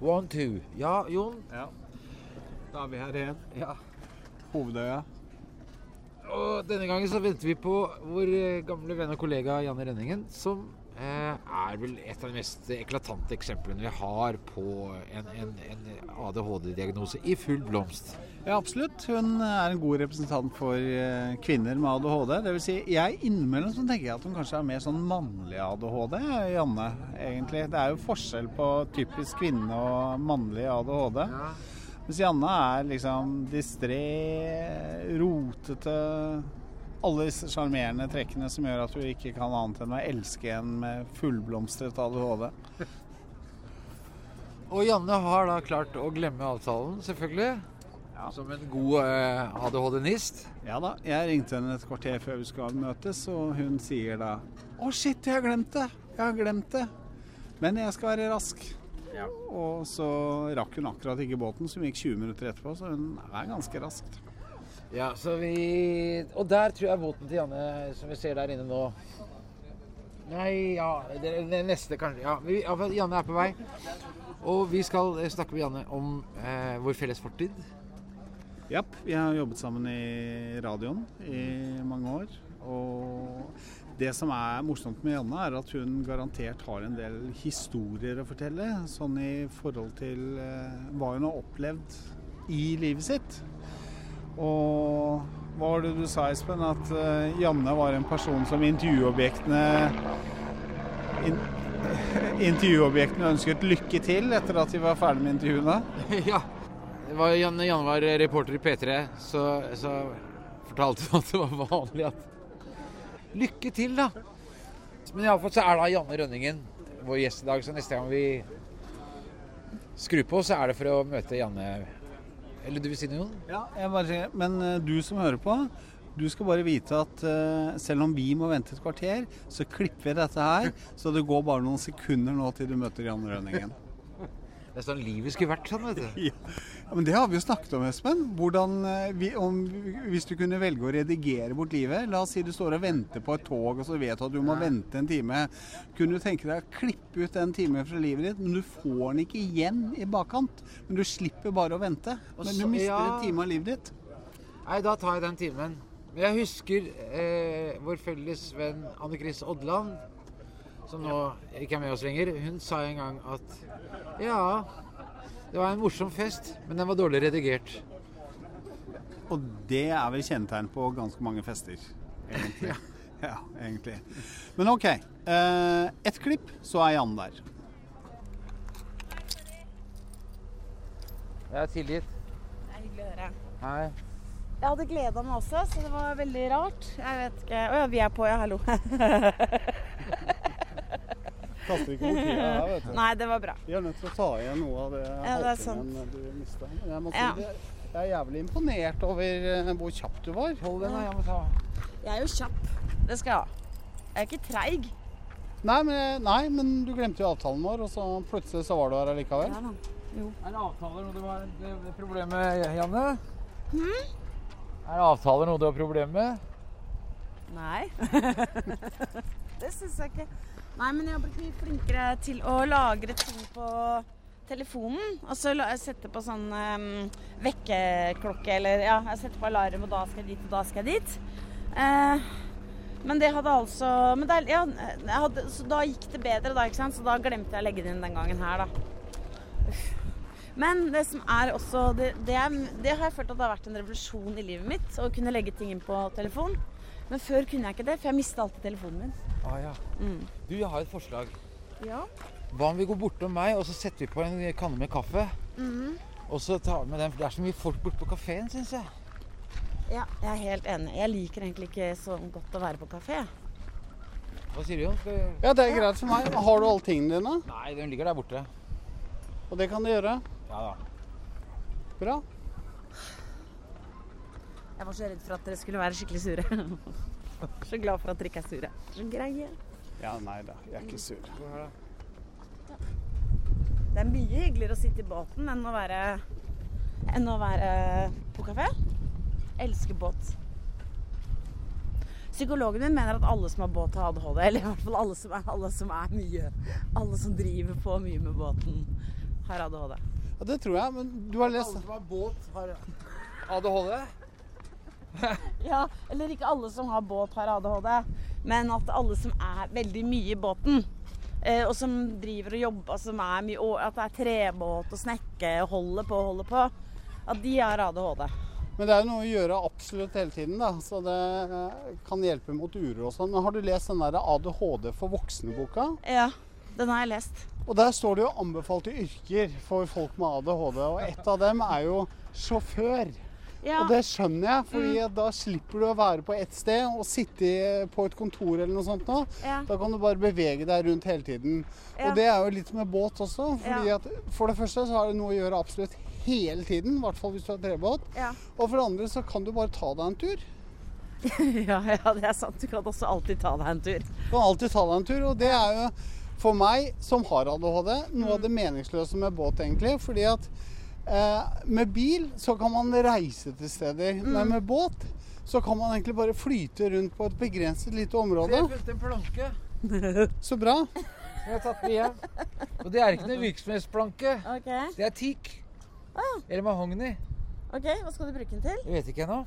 One, two. Ja, Jon. Ja. Da er vi her igjen. Ja. Hovedøya. Og denne gangen så venter vi på vår eh, gamle venn og kollega Janne Rønningen, som er vel et av de mest eklatante eksemplene vi har på en, en, en ADHD-diagnose i full blomst. Ja, absolutt. Hun er en god representant for eh, kvinner med ADHD. Det vil si, jeg innimellom så tenker jeg at hun kanskje er mer sånn mannlig ADHD, Janne, egentlig. Det er jo forskjell på typisk kvinne og mannlig ADHD. Ja. Mens Janne er liksom distré, rotete Alle disse sjarmerende trekkene som gjør at du ikke kan annet enn å elske en med fullblomstret ADHD. Og Janne har da klart å glemme avtalen, selvfølgelig. Som en god eh, ADHD-nist. Ja da, jeg ringte henne et kvarter før vi skal møtes, og hun sier da Å, shit, jeg har glemt det! Jeg har glemt det. Men jeg skal være rask. Og så rakk hun akkurat ikke båten, som gikk 20 minutter etterpå, så hun er ganske raskt. Ja, så vi Og der tror jeg båten til Janne, som vi ser der inne nå Nei, ja Det, det neste, kanskje. Ja, vi, ja, Janne er på vei. Og vi skal eh, snakke med Janne om eh, vår felles fortid. Ja, vi har jobbet sammen i radioen i mange år. Og det som er morsomt med Janne, er at hun garantert har en del historier å fortelle. Sånn i forhold til eh, hva hun har opplevd i livet sitt. Og hva var det du sa, Espen? At uh, Janne var en person som intervjuobjektene in, Intervjuobjektene ønsket lykke til etter at de var ferdig med intervjuene? ja. Det var Janne, Janne var reporter i P3, så, så fortalte hun at det var vanlig at Lykke til, da! Men iallfall så er da Janne Rønningen vår gjest i dag, så neste gang vi skrur på, så er det for å møte Janne. Eller du vil si noe? Ja, jeg bare, men eh, du som hører på, du skal bare vite at uh, selv om vi må vente et kvarter, så klipper vi dette her, så det går bare noen sekunder nå til du møter Jan Rønningen. Det er sånn livet skulle vært sånn, vet du. Ja. Ja, men Det har vi jo snakket om, Espen. Hvordan, eh, vi, om, hvis du kunne velge å redigere bort livet. La oss si du står og venter på et tog, og så vet du at du må vente en time. Kunne du tenke deg å klippe ut den timen fra livet ditt, men du får den ikke igjen i bakkant. Men du slipper bare å vente. Men du mister ja. en time av livet ditt. Nei, da tar jeg den timen. Men jeg husker eh, vår felles venn Anne Chris Odland, som nå ikke er med oss lenger. Hun sa en gang at ja, det var en morsom fest, men den var dårlig redigert. Og det er vel kjennetegn på ganske mange fester, egentlig. ja, egentlig. Men OK. Eh, ett klipp, så er Jan der. Jeg er tilgitt. Det er hyggelig å høre. Hei. Jeg hadde gleda meg også, så det var veldig rart. Jeg vet ikke Å ja, vi er på, ja. Hallo. Kaster ikke bort tida her, vet du. Nei, det var bra. Vi er nødt til å ta igjen noe av det Ja, det halvtimen du mista. Jeg, må si Ja. jeg er jævlig imponert over eh, hvor kjapp du var. Hold den. Jeg må ta. Jeg er jo kjapp. Det skal jeg ha. Jeg er ikke treig. Nei men, nei, men du glemte jo avtalen vår, og så plutselig så var du her allikevel. Ja da. Jo. Er avtaler noe du har det, det problem med, Janne? Er avtaler noe du har problem med? Nei. det syns jeg ikke. Nei, men jeg har blitt mye flinkere til å lagre ting på telefonen. Altså la- jeg setter på sånn um, vekkerklokke eller ja, jeg setter på alarm, og da skal jeg dit, og da skal jeg dit. Eh, men det hadde altså men det, ja, hadde, Så da gikk det bedre, da, ikke sant? Så da glemte jeg å legge det inn den gangen her, da. Men det som er også det, det, det har jeg følt at det har vært en revolusjon i livet mitt. Å kunne legge ting inn på telefon. Men før kunne jeg ikke det, for jeg mista alltid telefonen min. Ah, ja. Mm. Du, jeg har et forslag. Ja. Hva om vi går bortom meg, og så setter vi på en kanne med kaffe? Mhm. Og så tar vi med den, for det er så mye folk borte på kafeen, syns jeg. ja, jeg er helt enig. Jeg liker egentlig ikke så godt å være på kafé. Hva sier du, Jon? Skal. Ja, det er greit for meg. Har du alle tingene dine? Nei, den ligger der borte. Og det kan du gjøre. Ja da. Bra. Jeg var så redd for at dere skulle være skikkelig sure. så glad for at dere ikke er sure. Så greie. Ja, nei da, jeg er ikke sur. Det er mye hyggeligere å sitte i båten enn å være, enn å være på kafé. Elsker båt. Psykologen min mener at alle som har båt, har ADHD. Eller i hvert fall alle som er, alle som er mye Alle som driver på mye med båten, har ADHD. Ja, det tror jeg, men du har lest Alle som har båt, har ADHD. Ja, eller ikke alle som har båt har ADHD, men at alle som er veldig mye i båten, eh, og som driver og jobber, som er mye, at det er trebåt og snekke og holder på og holder på, at de har ADHD. Men det er jo noe å gjøre absolutt hele tiden, da. Så det eh, kan hjelpe mot uro og sånn. Men har du lest den der ADHD for voksne-boka? Ja, den har jeg lest. Og der står det jo anbefalte yrker for folk med ADHD, og ett av dem er jo sjåfør. Ja, Og det skjønner jeg, fordi mm. da slipper du å være på ett sted og sitte på et kontor eller noe sånt nå. ja, Da kan du bare bevege deg rundt hele tiden. Ja. Og det er jo litt med båt også. at For det første så har det noe å gjøre absolutt hele tiden, i hvert fall hvis du har trebåt. ja. Og for det andre så kan du bare ta deg en tur. ja, ja, det er sant. Du kan også alltid ta deg en tur. Du kan alltid ta deg en tur, og det er jo for meg som har ADHD noe av det meningsløse med båt, egentlig. Fordi at eh, med bil så kan man reise til steder, men med båt så kan man egentlig bare flyte rundt på et begrenset lite område. Jeg funnet en planke Så bra. som jeg har tatt med hjem. Og det er ikke noen virksomhetsplanke. Okay. Det er teak. Ah. Eller mahogni. ok, hva skal du bruke den til? Jeg vet ikke ennå.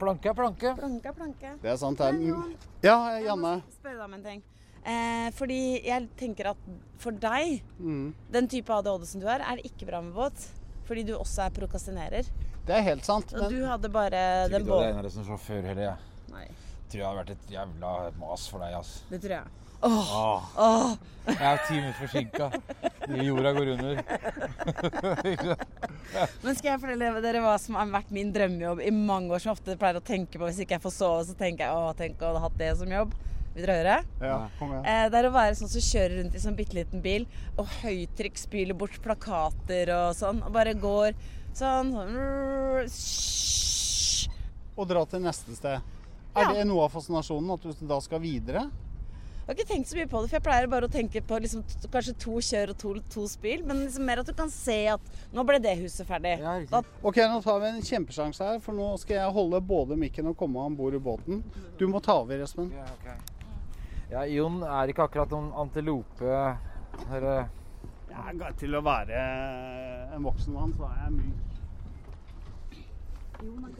Planke er planke. planke, planke. Det er sant. Det Men er... Ja, jeg Janne. må spørre deg om en ting. Eh, fordi jeg tenker at for deg, Mm. den type ADHD som du har, er det ikke bra med båt. Fordi du også er prokastinerer. Det er helt sant. Og du hadde bare den ikke du er som sjåfør heller, jeg. Nei, Tror jeg hadde vært et jævla mas for deg, ass. det tror jeg. Åh, Åh, åh. jeg er ti minutter forsinka. Jorda går under. Men skal jeg fortelle dere hva som har vært min drømmejobb i mange år, som jeg ofte pleier å tenke på hvis ikke jeg får sove, så tenker jeg å, tenk å ha hatt det som jobb. Dere høre? ja. Eh, det er å være sånn som kjører rundt i sånn bitte liten bil og høytrykk spyler bort plakater og sånn. Og bare går sånn sånn Og dra til neste sted. Ja. Er det noe av fascinasjonen at du da skal videre? Jeg har ikke tenkt så mye på det, for jeg pleier bare å tenke på liksom, kanskje to kjør og to, to spil. Men liksom mer at du kan se at nå ble det huset ferdig. Ja. Da, Ok, nå tar vi en kjempesjanse her, for nå skal jeg holde både mikken og komme om bord i båten. Du må ta over, Espen. Ja, ok. Ja, Jon er ikke akkurat noen antilope her, eh, Ja, til å være en voksen mann, så er jeg myk. Jon, er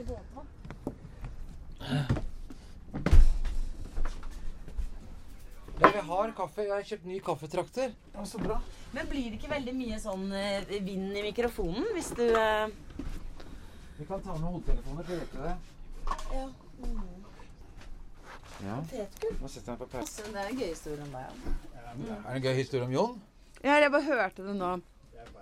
Ja, vi har kaffe. Jeg har kjøpt ny kaffetrakter. Ja, så bra. Men blir det ikke veldig mye sånn eh, vind i mikrofonen hvis du eh, Vi kan ta med hodetelefoner, til å hjelpe det. Ja. Ja. Potetgull. Nå setter jeg meg på pause. Det er en gøy historie om deg. Ja. Er det en gøy historie om Jon? Ja, jeg bare hørte det nå. Jeg er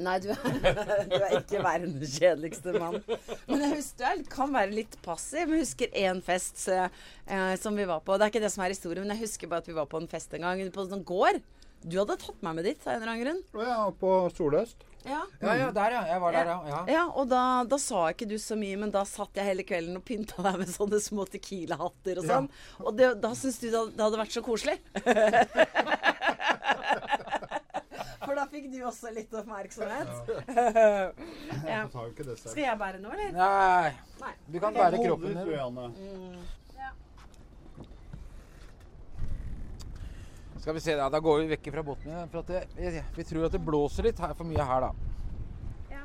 Nei, du er, du er ikke verdens kjedeligste mann. Men jeg husker, du kan være litt passiv. Men jeg husker én fest så, eh, som vi var på. Det er ikke det som er historien, men jeg husker bare at vi var på en fest en gang på en sånn gård. Du hadde tatt meg med dit av en eller annen grunn. Ja, på Soløst. Ja. Ja, ja, der, ja. Jeg var der, ja. ja. Ja, og da, da sa ikke du så mye, men da satt jeg hele kvelden og pynta deg med sånne små Tequila-hatter og sånn. Og det, da syntes du det, det hadde vært så koselig. For da fikk du også litt oppmerksomhet. ja. Skal jeg bære nå, eller? Nei, Nei. du kan bære kroppen din. Skal vi se, da, da går vi vekk fra båten igjen. For at det, vi, vi tror at det blåser litt her, for mye her, da. Ja.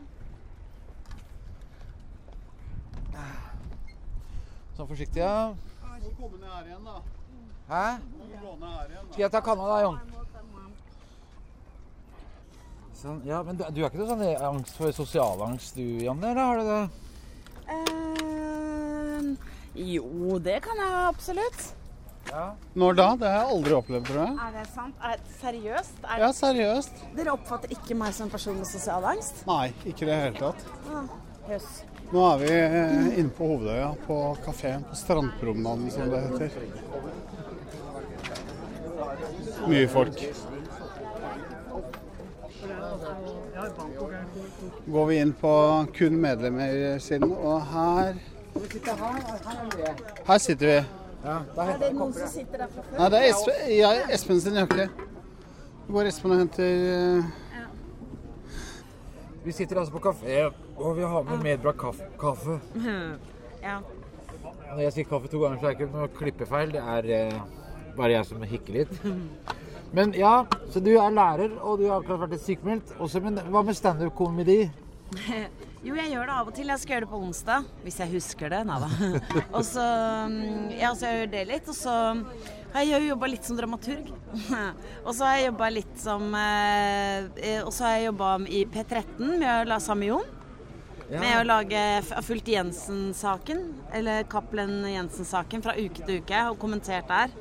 Sånn forsiktig, ja. Må komme ned her igjen, da. Hæ? Skal jeg ta kanna da, Jon? Sånn, ja, men du, du har ikke noe sånn angst for sosialangst du, Janne? Eller har du det? Uh, jo, det kan jeg absolutt. Ja. Når da? Det har jeg aldri opplevd, tror jeg. Er det sant? Er det seriøst? Er Ja, seriøst. Dere oppfatter ikke meg som en person med sosial angst? Nei, ikke i det hele tatt. Ah, yes. Nå er vi eh, inne på Hovedøya, på kafeen på Strandpromenaden, som det heter. Mye folk. Går vi inn på kun medlemmer-siden, og her Her sitter vi. Ja Er det noen som sitter der fra før? Nei, det er Espen, ja, Espen sin jakke. Går Espen og henter ja. Vi sitter altså på kafé, og vi har med medbrakt kaffe. kaffe. Ja. Når jeg sier kaffe to ganger, så er det ikke noe klippefeil. Det er eh, bare jeg som hikker litt. Men ja, så du er lærer, og du har akkurat vært sykemeldt. Også, men hva med standup-komedi? Jo, jeg gjør det av og til. Jeg skal gjøre det på onsdag. Hvis jeg husker det. Nei da. Og så mm, Ja, så jeg gjør det litt. Og så har jeg jobba litt som dramaturg. Og så har jeg jobba litt som eh, Og så har jeg jobba i P13 med å la samme Jon. Jon. Med å lage har fulgt Jensen-saken, eller Cappelen Jensen-saken, fra uke til uke og kommentert der.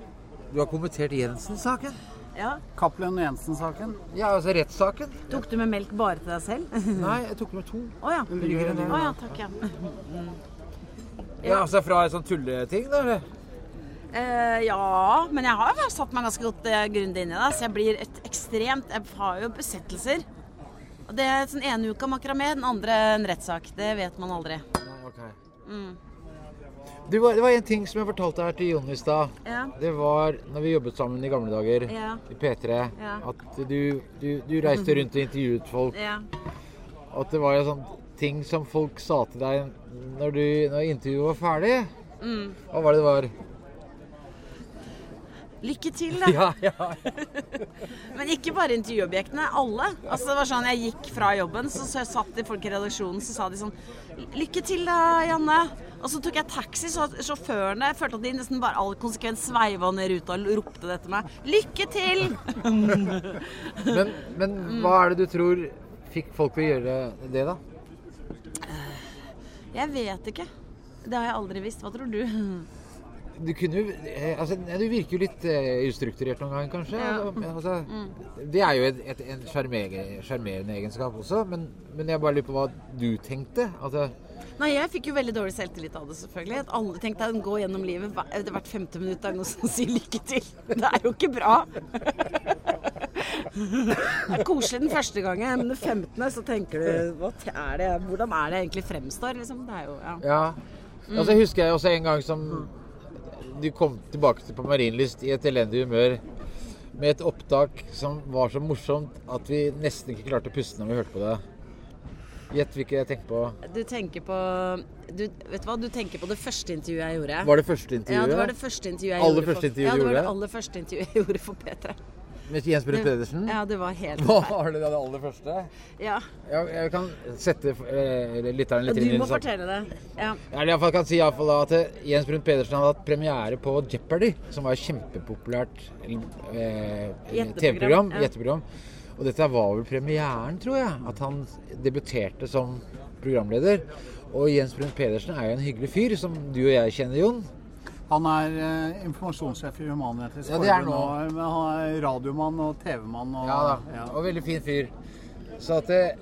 Du har kommentert Jensen-saken? Ja. Cappelen Jensen-saken. Ja, altså rettssaken? Tok du med melk bare til deg selv? Nei, jeg tok med to. Å ja. Den ligger ja, takk, ja. Ja, altså fra en sånn tulleting, da? Eh, ja, men jeg har jo satt meg ganske godt uh, grundig inn i det. Så jeg blir et ekstremt Jeg har jo besettelser. Og det er sånn ene uka makramé, den andre en rettssak. Det vet man aldri. Ja, ok. Mm. Du, det var en ting som jeg fortalte her til Jon i stad. Ja. Det var når vi jobbet sammen i gamle dager Ja. i P3, Ja. at du, du, du reiste rundt og intervjuet folk. Ja. At det var en sånn ting som folk sa til deg når, du, når intervjuet var ferdig. Mm. Hva var det det var? Lykke til, da. Ja, ja. Men ikke bare intervjuobjektene. Alle. Altså det var sånn, Jeg gikk fra jobben, så, så satt folk i redaksjonen så sa de sånn Lykke til da, Janne. Og så tok jeg taxi, så sjåførene følte at de nesten bare all konsekvens sveiva ned ruta og ropte det til meg. Lykke til! Men, men hva er det du tror fikk folk til å gjøre det, da? Jeg vet ikke. Det har jeg aldri visst. Hva tror du? Du kunne jo eh, altså, Du virker jo litt uh, ustrukturert noen ganger, kanskje. Ja. Altså, Det er jo et, et, en sjarmer- sjarmerende egenskap også, men, men jeg bare lurer på hva du tenkte. Altså, Nei, jeg fikk jo veldig dårlig selvtillit av det, selvfølgelig. At alle tenkte at gå gjennom livet hver- det hvert femte minutt er noen som sier lykke til. Det er jo ikke bra. Det er koselig den første gangen, men den femtende så tenker du hva er det, Hvordan er det egentlig fremstår? Liksom. Det er jo, ja. ja. Altså, husker jeg også en gang som du kom tilbake til på Marienlyst i et elendig humør med et opptak som var så morsomt at vi nesten ikke klarte å puste når vi hørte på det. Gjett hvilket jeg tenker på. Du tenker på du, Vet du hva, du tenker på det første intervjuet jeg gjorde. Var det første intervjuet? Ja, det var det første intervjuet jeg Aller gjorde. første for, intervjuet ja, det var det aller første intervjuet jeg gjorde for P3. Med Jens Brun Pedersen? Ja, det var helt Hva var det det aller første? Ja. Jeg, jeg kan sette eh, lytteren litt inn i må Du må fortelle det. Ja. Jeg, eller i hvert fall kan si i fall at eh, Jens Brun Pedersen hadde hatt premiere på Jeopardy, som var et kjempepopulært eh, TV-program. ja. Og dette var vel premieren, tror jeg. At han debuterte som programleder. Og Jens Brun Pedersen er jo en hyggelig fyr, som du og jeg kjenner, Jon. Han er eh, informasjonssjef i Human-Etisk Ja, Forbund, og- han er radiomann og TV-mann. Og, Ja da. ja. Og veldig fin fyr. Så at eh,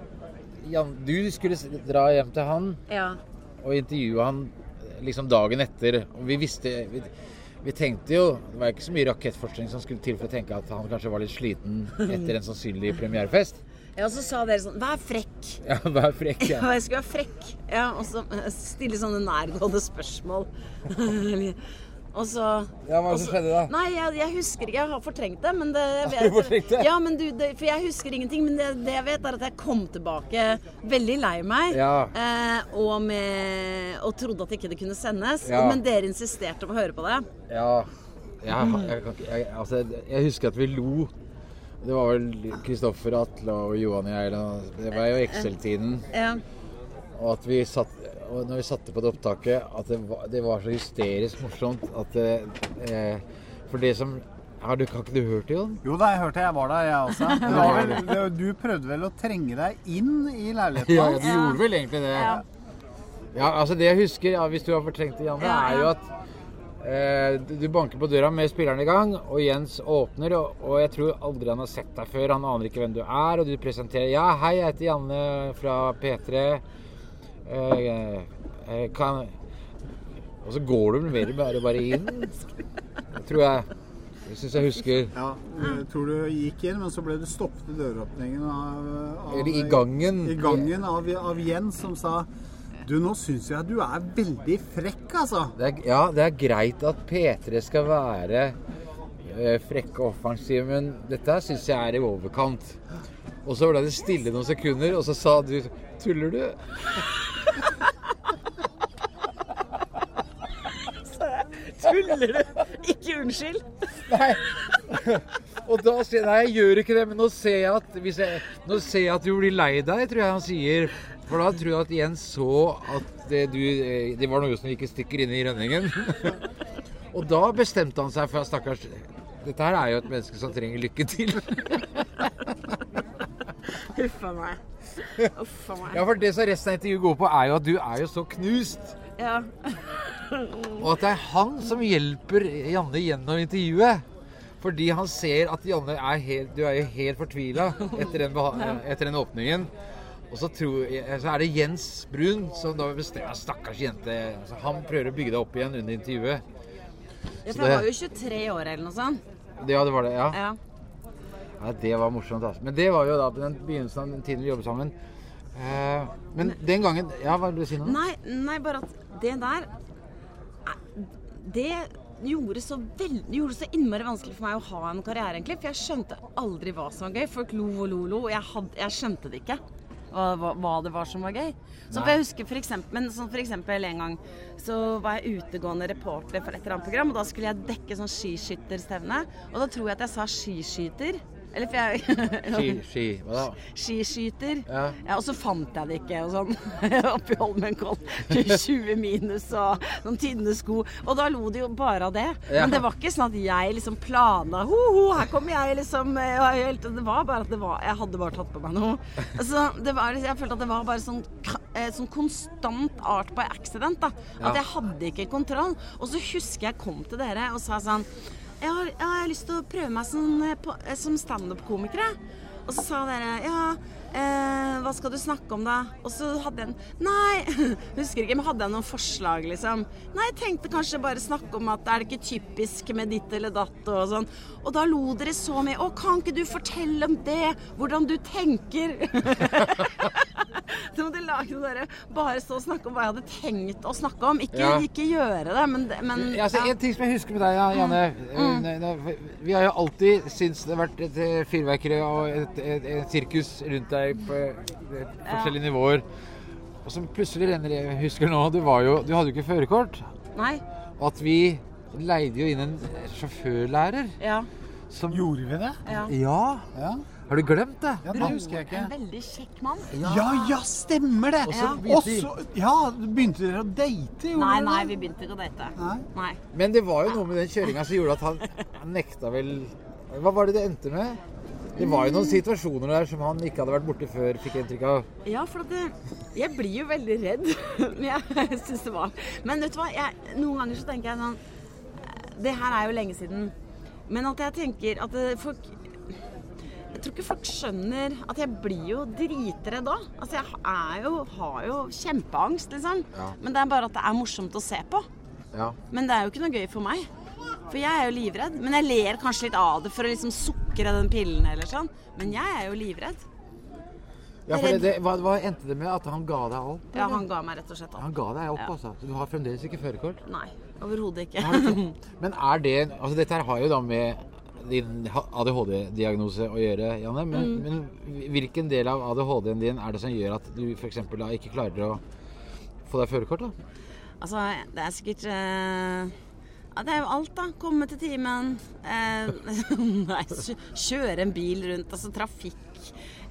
Jan, du skulle dra hjem til han ja. og intervjue han liksom dagen etter. Og vi visste vi, vi tenkte jo Det var ikke så mye rakettforskning som skulle til for å tenke at han kanskje var litt sliten etter en sannsynlig premierefest. Ja, og så sa dere sånn Vær frekk. Ja, vær frekk, ja. Ja, jeg skulle være frekk. Ja, og så eh, stille sånne nærgående spørsmål. og så Ja, Hva som skjedde da? Nei, jeg, jeg husker ikke. Jeg har fortrengt det. Men det, jeg Har du fortrengt det? Ja, men du, det, for jeg husker ingenting. Men det, det jeg vet, er at jeg kom tilbake veldig lei meg. Ja. Eh, og, med, og trodde at ikke det kunne sendes. Ja. Men dere insisterte på å høre på det. Ja. Jeg, jeg, jeg, altså, jeg husker at vi lo. Det var vel Kristoffer, Atle og Johan og jeg. Det var jo Excel-tiden. Ja. Og at vi satt og når vi satte på det opptaket, at det var, det var så hysterisk morsomt at det, eh, For det som har, du, har ikke du hørt det, Jon? Jo da, jeg hørte jeg var der, jeg også. Det var vel, det, du prøvde vel å trenge deg inn i leiligheten Ja, du gjorde vel egentlig det. Ja. Ja, altså Det jeg husker, ja, hvis du har fortrengt det, Janne, Ja, er jo at du- du banker på døra med spilleren i gang, og Jens åpner, og, jeg tror aldri han har sett deg før. Han aner ikke hvem du er, og du presenterer Ja, hei, jeg heter Janne fra P3. Eh, eh, kan Og så går du mer bare, bare inn, tror jeg. Det syns jeg husker. Ja, jeg tror du gikk inn, men så ble du stoppet i døråpningen av, av Eller i gangen. I gangen av, av Jens, som sa Du, nå syns jeg at du er veldig frekk, altså. Det er, ja, det er greit at P3 skal være eh, frekke og offensive, men dette her syns jeg er i overkant. Og så ble det stille noen sekunder, og så sa du Tuller du? Tuller du? Ikke unnskyld. Nei. Og da sier jeg nei, jeg gjør ikke det, men nå ser jeg at, jeg, nå ser jeg at du blir lei deg, tror jeg han sier. For da tror jeg at Jens så at det, du, eh, det var noe som gikk i stykker inne i rønningen. Og da bestemte han seg for at stakkars Dette her er jo et menneske som trenger lykke til. Huff a meg. Uff a meg. Ja, for det som resten av intervjuet går på, er jo at du er jo så knust. Ja. Og at det er han som hjelper Janne gjennom intervjuet. Fordi han ser at Janne er helt, du er jo helt fortvila etter, den etter den åpningen. Og så, tror så er det Jens Brun som da bestemmer Stakkars jente. Altså, han prøver å bygge deg opp igjen under intervjuet. Ja, Så for jeg var jo 23 år eller noe sånt. Ja, det var det. Ja. Ja. ja, det var morsomt. Altså. Men det var jo da på den begynnelsen av den tiden vi jobbet sammen. Eh, men den gangen Ja, hva vil du si nå? Nei, nei, bare at det der Det gjorde så det gjorde så innmari vanskelig for meg å ha en karriere, egentlig. For jeg skjønte aldri hva som var gøy. Folk lo og lo og lo, og jeg, hadde, jeg skjønte det ikke. Hva, hva, det var som var gøy. Så for jeg husker for eksempel, men sånn for eksempel en gang så var jeg utegående reporter for et eller annet program, og da skulle jeg dekke sånn skiskytterstevne. Og da tror jeg at jeg sa skiskyter. Eller for jeg Ski. Hva da? Skiskyter. Ja. Ja, og så fant jeg det ikke og sånn oppi Holmenkollen. 20 minus og noen tynne sko. Og da lo de jo bare av det. Ja. Men det var ikke sånn at jeg liksom plana ho, ho, her kommer jeg liksom eh, Det var bare at det var Jeg hadde bare tatt på meg noe. Altså, det var, jeg følte at det var bare sånn, eh, sånn konstant art by accident. da At jeg hadde ikke kontroll. Og så husker jeg kom til dere og sa sånn jeg har, jeg har lyst til å prøve meg som, eh, eh, som standup-komiker. jeg». Og så sa dere ja, eh, hva skal du snakke om da? Og så hadde jeg en Nei, husker ikke, men hadde jeg noen forslag, liksom? Nei, jeg tenkte kanskje bare snakke om at er det ikke typisk med ditt eller datt og sånn. Og da lo dere så mye. Å, kan ikke du fortelle om det? Hvordan du tenker? Så måtte jeg lage noe der, bare stå og snakke om hva jeg hadde tenkt å snakke om. Ikke, Ja. ikke gjøre det, men, men Ja, altså, ja. En ting som jeg husker med deg, ja, Janne. Mm. Mm. Vi har jo alltid syntes det har vært et eh, fyrverkeri og et, et, et sirkus rundt deg på eh, forskjellige nivåer. Og som plutselig renner jeg husker nå, du, var jo, du hadde jo ikke førerkort. Nei. Og at vi leide jo inn en sjåførlærer Ja. som Gjorde vi det? ja. Ja! Har du glemt det? ja det husker jeg ikke. En veldig kjekk mann. Ja, ja, stemmer det! Ja. Og så Ja, begynte dere å date? Nei, nei, vi begynte ikke å date. Nei. Nei. Men det var jo noe med den kjøringa som gjorde at han, han nekta vel Hva var det det endte med? Det var jo noen situasjoner der som han ikke hadde vært borte før, fikk jeg inntrykk av. Ja, for at det, jeg blir jo veldig redd. Men jeg syns det var Men vet du hva, jeg, noen ganger så tenker jeg sånn Det her er jo lenge siden. Men at jeg tenker at folk Jeg tror ikke folk skjønner at jeg blir jo dritredd da. Altså, jeg er jo, har jo kjempeangst, liksom. Ja. Men det er bare at det er morsomt å se på. Ja. Men det er jo ikke noe gøy for meg. For jeg er jo livredd. Men jeg ler kanskje litt av det for å liksom sukre den pillen eller sånn. Men jeg er jo livredd. Ja, for det, det, hva, hva endte det med? At han ga deg opp? Ja, han ga meg rett og slett opp. Han ga deg opp, Ja. altså. Så du har fremdeles ikke førerkort? Nei, overhodet. Ikke? Men er det Altså, dette her har jo da med din ADHD-diagnose å gjøre, Janne. Men, Mm. men hvilken del av ADHD-en din er det som gjør at du f.eks. da ikke klarer å få deg førerkort? da? Altså, det er sikkert uh... ja, Det er jo alt, da. Komme til timen. Eh, nei, kjøre en bil rundt. Altså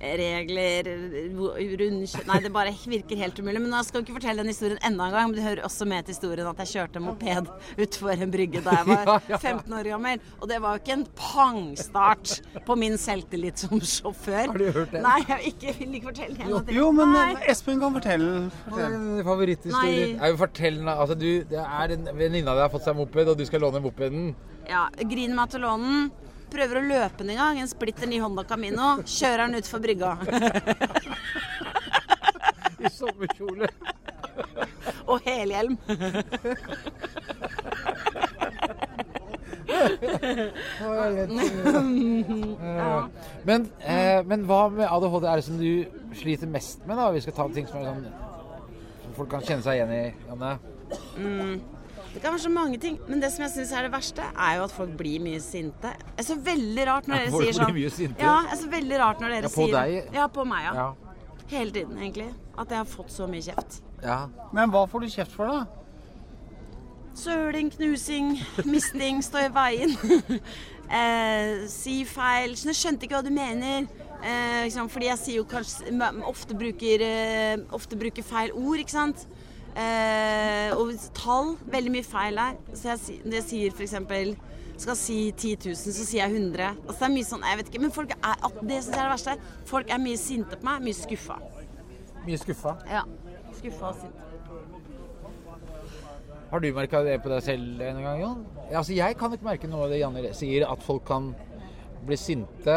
trafikkregler, rundkjøring Nei, det bare virker helt umulig. Men jeg skal ikke fortelle den historien enda en gang. Men det hører også med til historien at jeg kjørte moped utfor en brygge da jeg var 15 år gammel. Og det var jo ikke en pangstart på min selvtillit som sjåfør. Har du hørt det? Nei, jeg vil ikke, vil ikke fortelle den. Jo. Jo, men Nei. Espen kan fortelle. fortelle. Favoritthistorie? Nei. Er jo fortell den, altså du, Det er en venninne av deg har fått seg moped, og du skal låne mopeden. Ja, griner meg til å låne den. Prøver å løpe den en gang. En splitter ny Honda Camino. Kjører den utfor brygga. I sommerkjole. Og helhjelm. Ja. Men, eh, men hva med ADHD er det som du sliter mest med? da? Vi skal ta ting som sånn som folk kan kjenne seg igjen i. Janne. Det kan være så mange ting, men det som jeg syns er det verste, er jo at folk blir mye sinte. Det er så veldig rart når Ja, dere folk sier sånn blir mye sinte? Ja, det er så veldig rart når dere Ja, på sier deg? Ja, på meg, ja. Ja. Hele tiden, egentlig. At jeg har fått så mye kjeft. ja. Men hva får du kjeft for, da? Søling, knusing, misting, stå i veien. eh, si feil. Så jeg skjønte ikke hva du mener. Eh, liksom, fordi jeg sier jo kanskje ofte bruker, eh, ofte bruker feil ord, ikke sant. Eh, og tall. Veldig mye feil her. Så jeg, når jeg sier f.eks. skal si 10 000, så sier jeg 100. Altså det er mye sånn, jeg vet ikke, men folk er, det syns jeg er det verste. Folk er mye sinte på meg, mye skuffa. Mye skuffa. Ja. Skuffa og sint. Har du merka det på deg selv en gang, Jon? Altså, jeg kan ikke merke noe av det Janne sier, at folk kan bli sinte.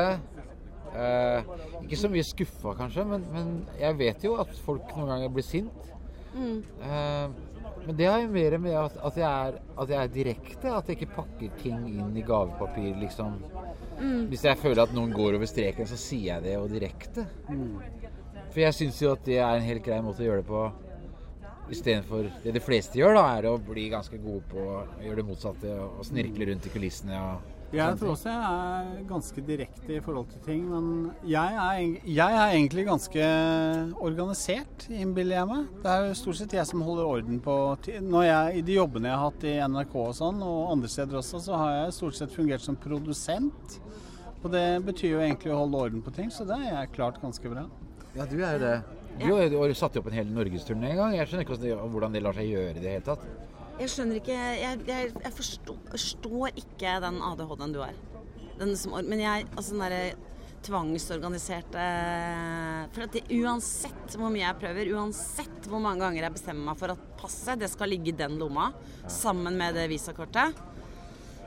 Eh, ikke så mye skuffa, kanskje, men, men jeg vet jo at folk noen ganger blir sint. Eh, men det har jo mer med at, at, jeg er, at jeg er direkte. At jeg ikke pakker ting inn i gavepapir, liksom. Hvis jeg føler at noen går over streken, så sier jeg det jo direkte. For jeg syns jo at det er en helt grei måte å gjøre det på. Istedenfor det de fleste gjør, da, er å bli ganske gode på å gjøre det motsatte og snirkle rundt i kulissene. Og Jeg tror også jeg er ganske direkte i forhold til ting, men jeg er, jeg er egentlig ganske organisert, innbiller jeg meg. Det er jo stort sett jeg som holder orden på Når jeg, I de jobbene jeg har hatt i NRK og sånn, og andre steder også, så har jeg stort sett fungert som produsent. Og det betyr jo egentlig å holde orden på ting, så det har jeg klart ganske bra. Ja, du er jo det. Du har jo satt opp en hel norgesturné en gang. Jeg skjønner ikke hvordan det lar seg gjøre i det hele tatt. Jeg skjønner ikke Jeg, jeg, jeg forstår, forstår ikke den ADHD-en du har. Den som, men jeg Altså den derre tvangsorganiserte For at det, uansett hvor mye jeg prøver, uansett hvor mange ganger jeg bestemmer meg for at passet det skal ligge i den lomma sammen med det visakortet,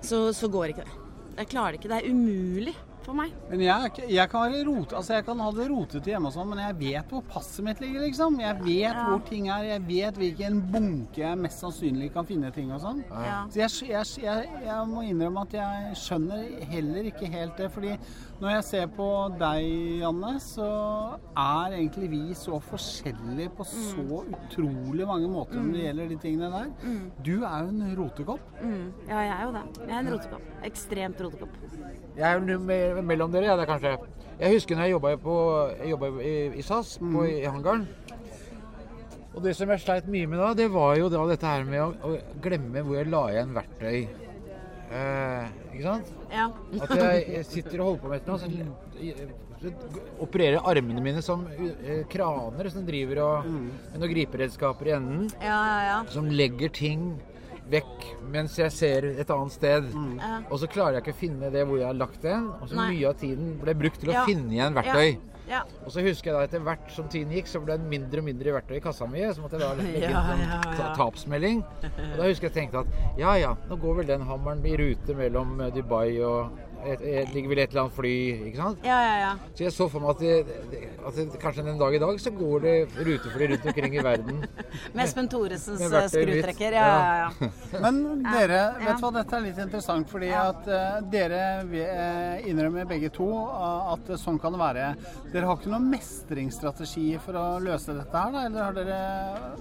så, så går ikke det. Jeg klarer det ikke. Det er umulig for meg. Men jeg, jeg kan være rote, altså jeg kan ha det rotete hjemme og sånn, men jeg vet hvor passet mitt ligger, liksom. Jeg vet hvor ting er. Jeg vet hvilken bunke jeg mest sannsynlig kan finne ting og sånn. Ja. Så jeg, jeg, jeg, jeg må innrømme at jeg skjønner heller ikke helt det. Fordi når jeg ser på deg, Janne, så er egentlig vi så forskjellige på så utrolig mange måter når det gjelder de tingene der. Du er jo en rotekopp. Mm. Ja, jeg er jo det. Jeg er en rotekopp. Ekstremt rotekopp. Jeg er jo me- mellom dere, ja, det er kanskje. Jeg husker når jeg jobba i, i SAS, på, i hangaren. Og det som jeg sleit mye med da, det var jo da dette her med å, å glemme hvor jeg la igjen verktøy. Eh, ikke sant? Ja. At jeg, jeg sitter og holder på med noe, så, så opererer armene mine som uh, kraner som driver og med noen griperedskaper i enden. Ja, ja, ja. Som legger ting vekk mens jeg ser et annet sted. Ja. Og så klarer jeg ikke å finne det hvor jeg har lagt det. Og så Nei. mye av tiden ble brukt til å Ja. finne igjen verktøy. Ja. Og så husker jeg da etter hvert som tiden gikk, så ble det mindre og mindre verktøy i kassa mi. Så måtte jeg da legge inn Ja, sånn ja, ja. ta- tapsmelding. Og da husker jeg tenkte at ja ja, nå går vel den hammeren i rute mellom eh, Dubai og et, et, ligger vel et eller annet fly, ikke sant? Ja, ja, ja. Så jeg så for meg at, det, at det, kanskje en dag i dag så går det rutefly rundt omkring i verden. Med Espen Thoresens mitt. skrutrekker. Ja, ja, ja. Men dere, vet du hva, dette er litt interessant, fordi at uh, dere eh, innrømmer begge to eh, at sånn kan det være. Dere har ikke noen mestringsstrategi for å løse dette her, da? Eller har dere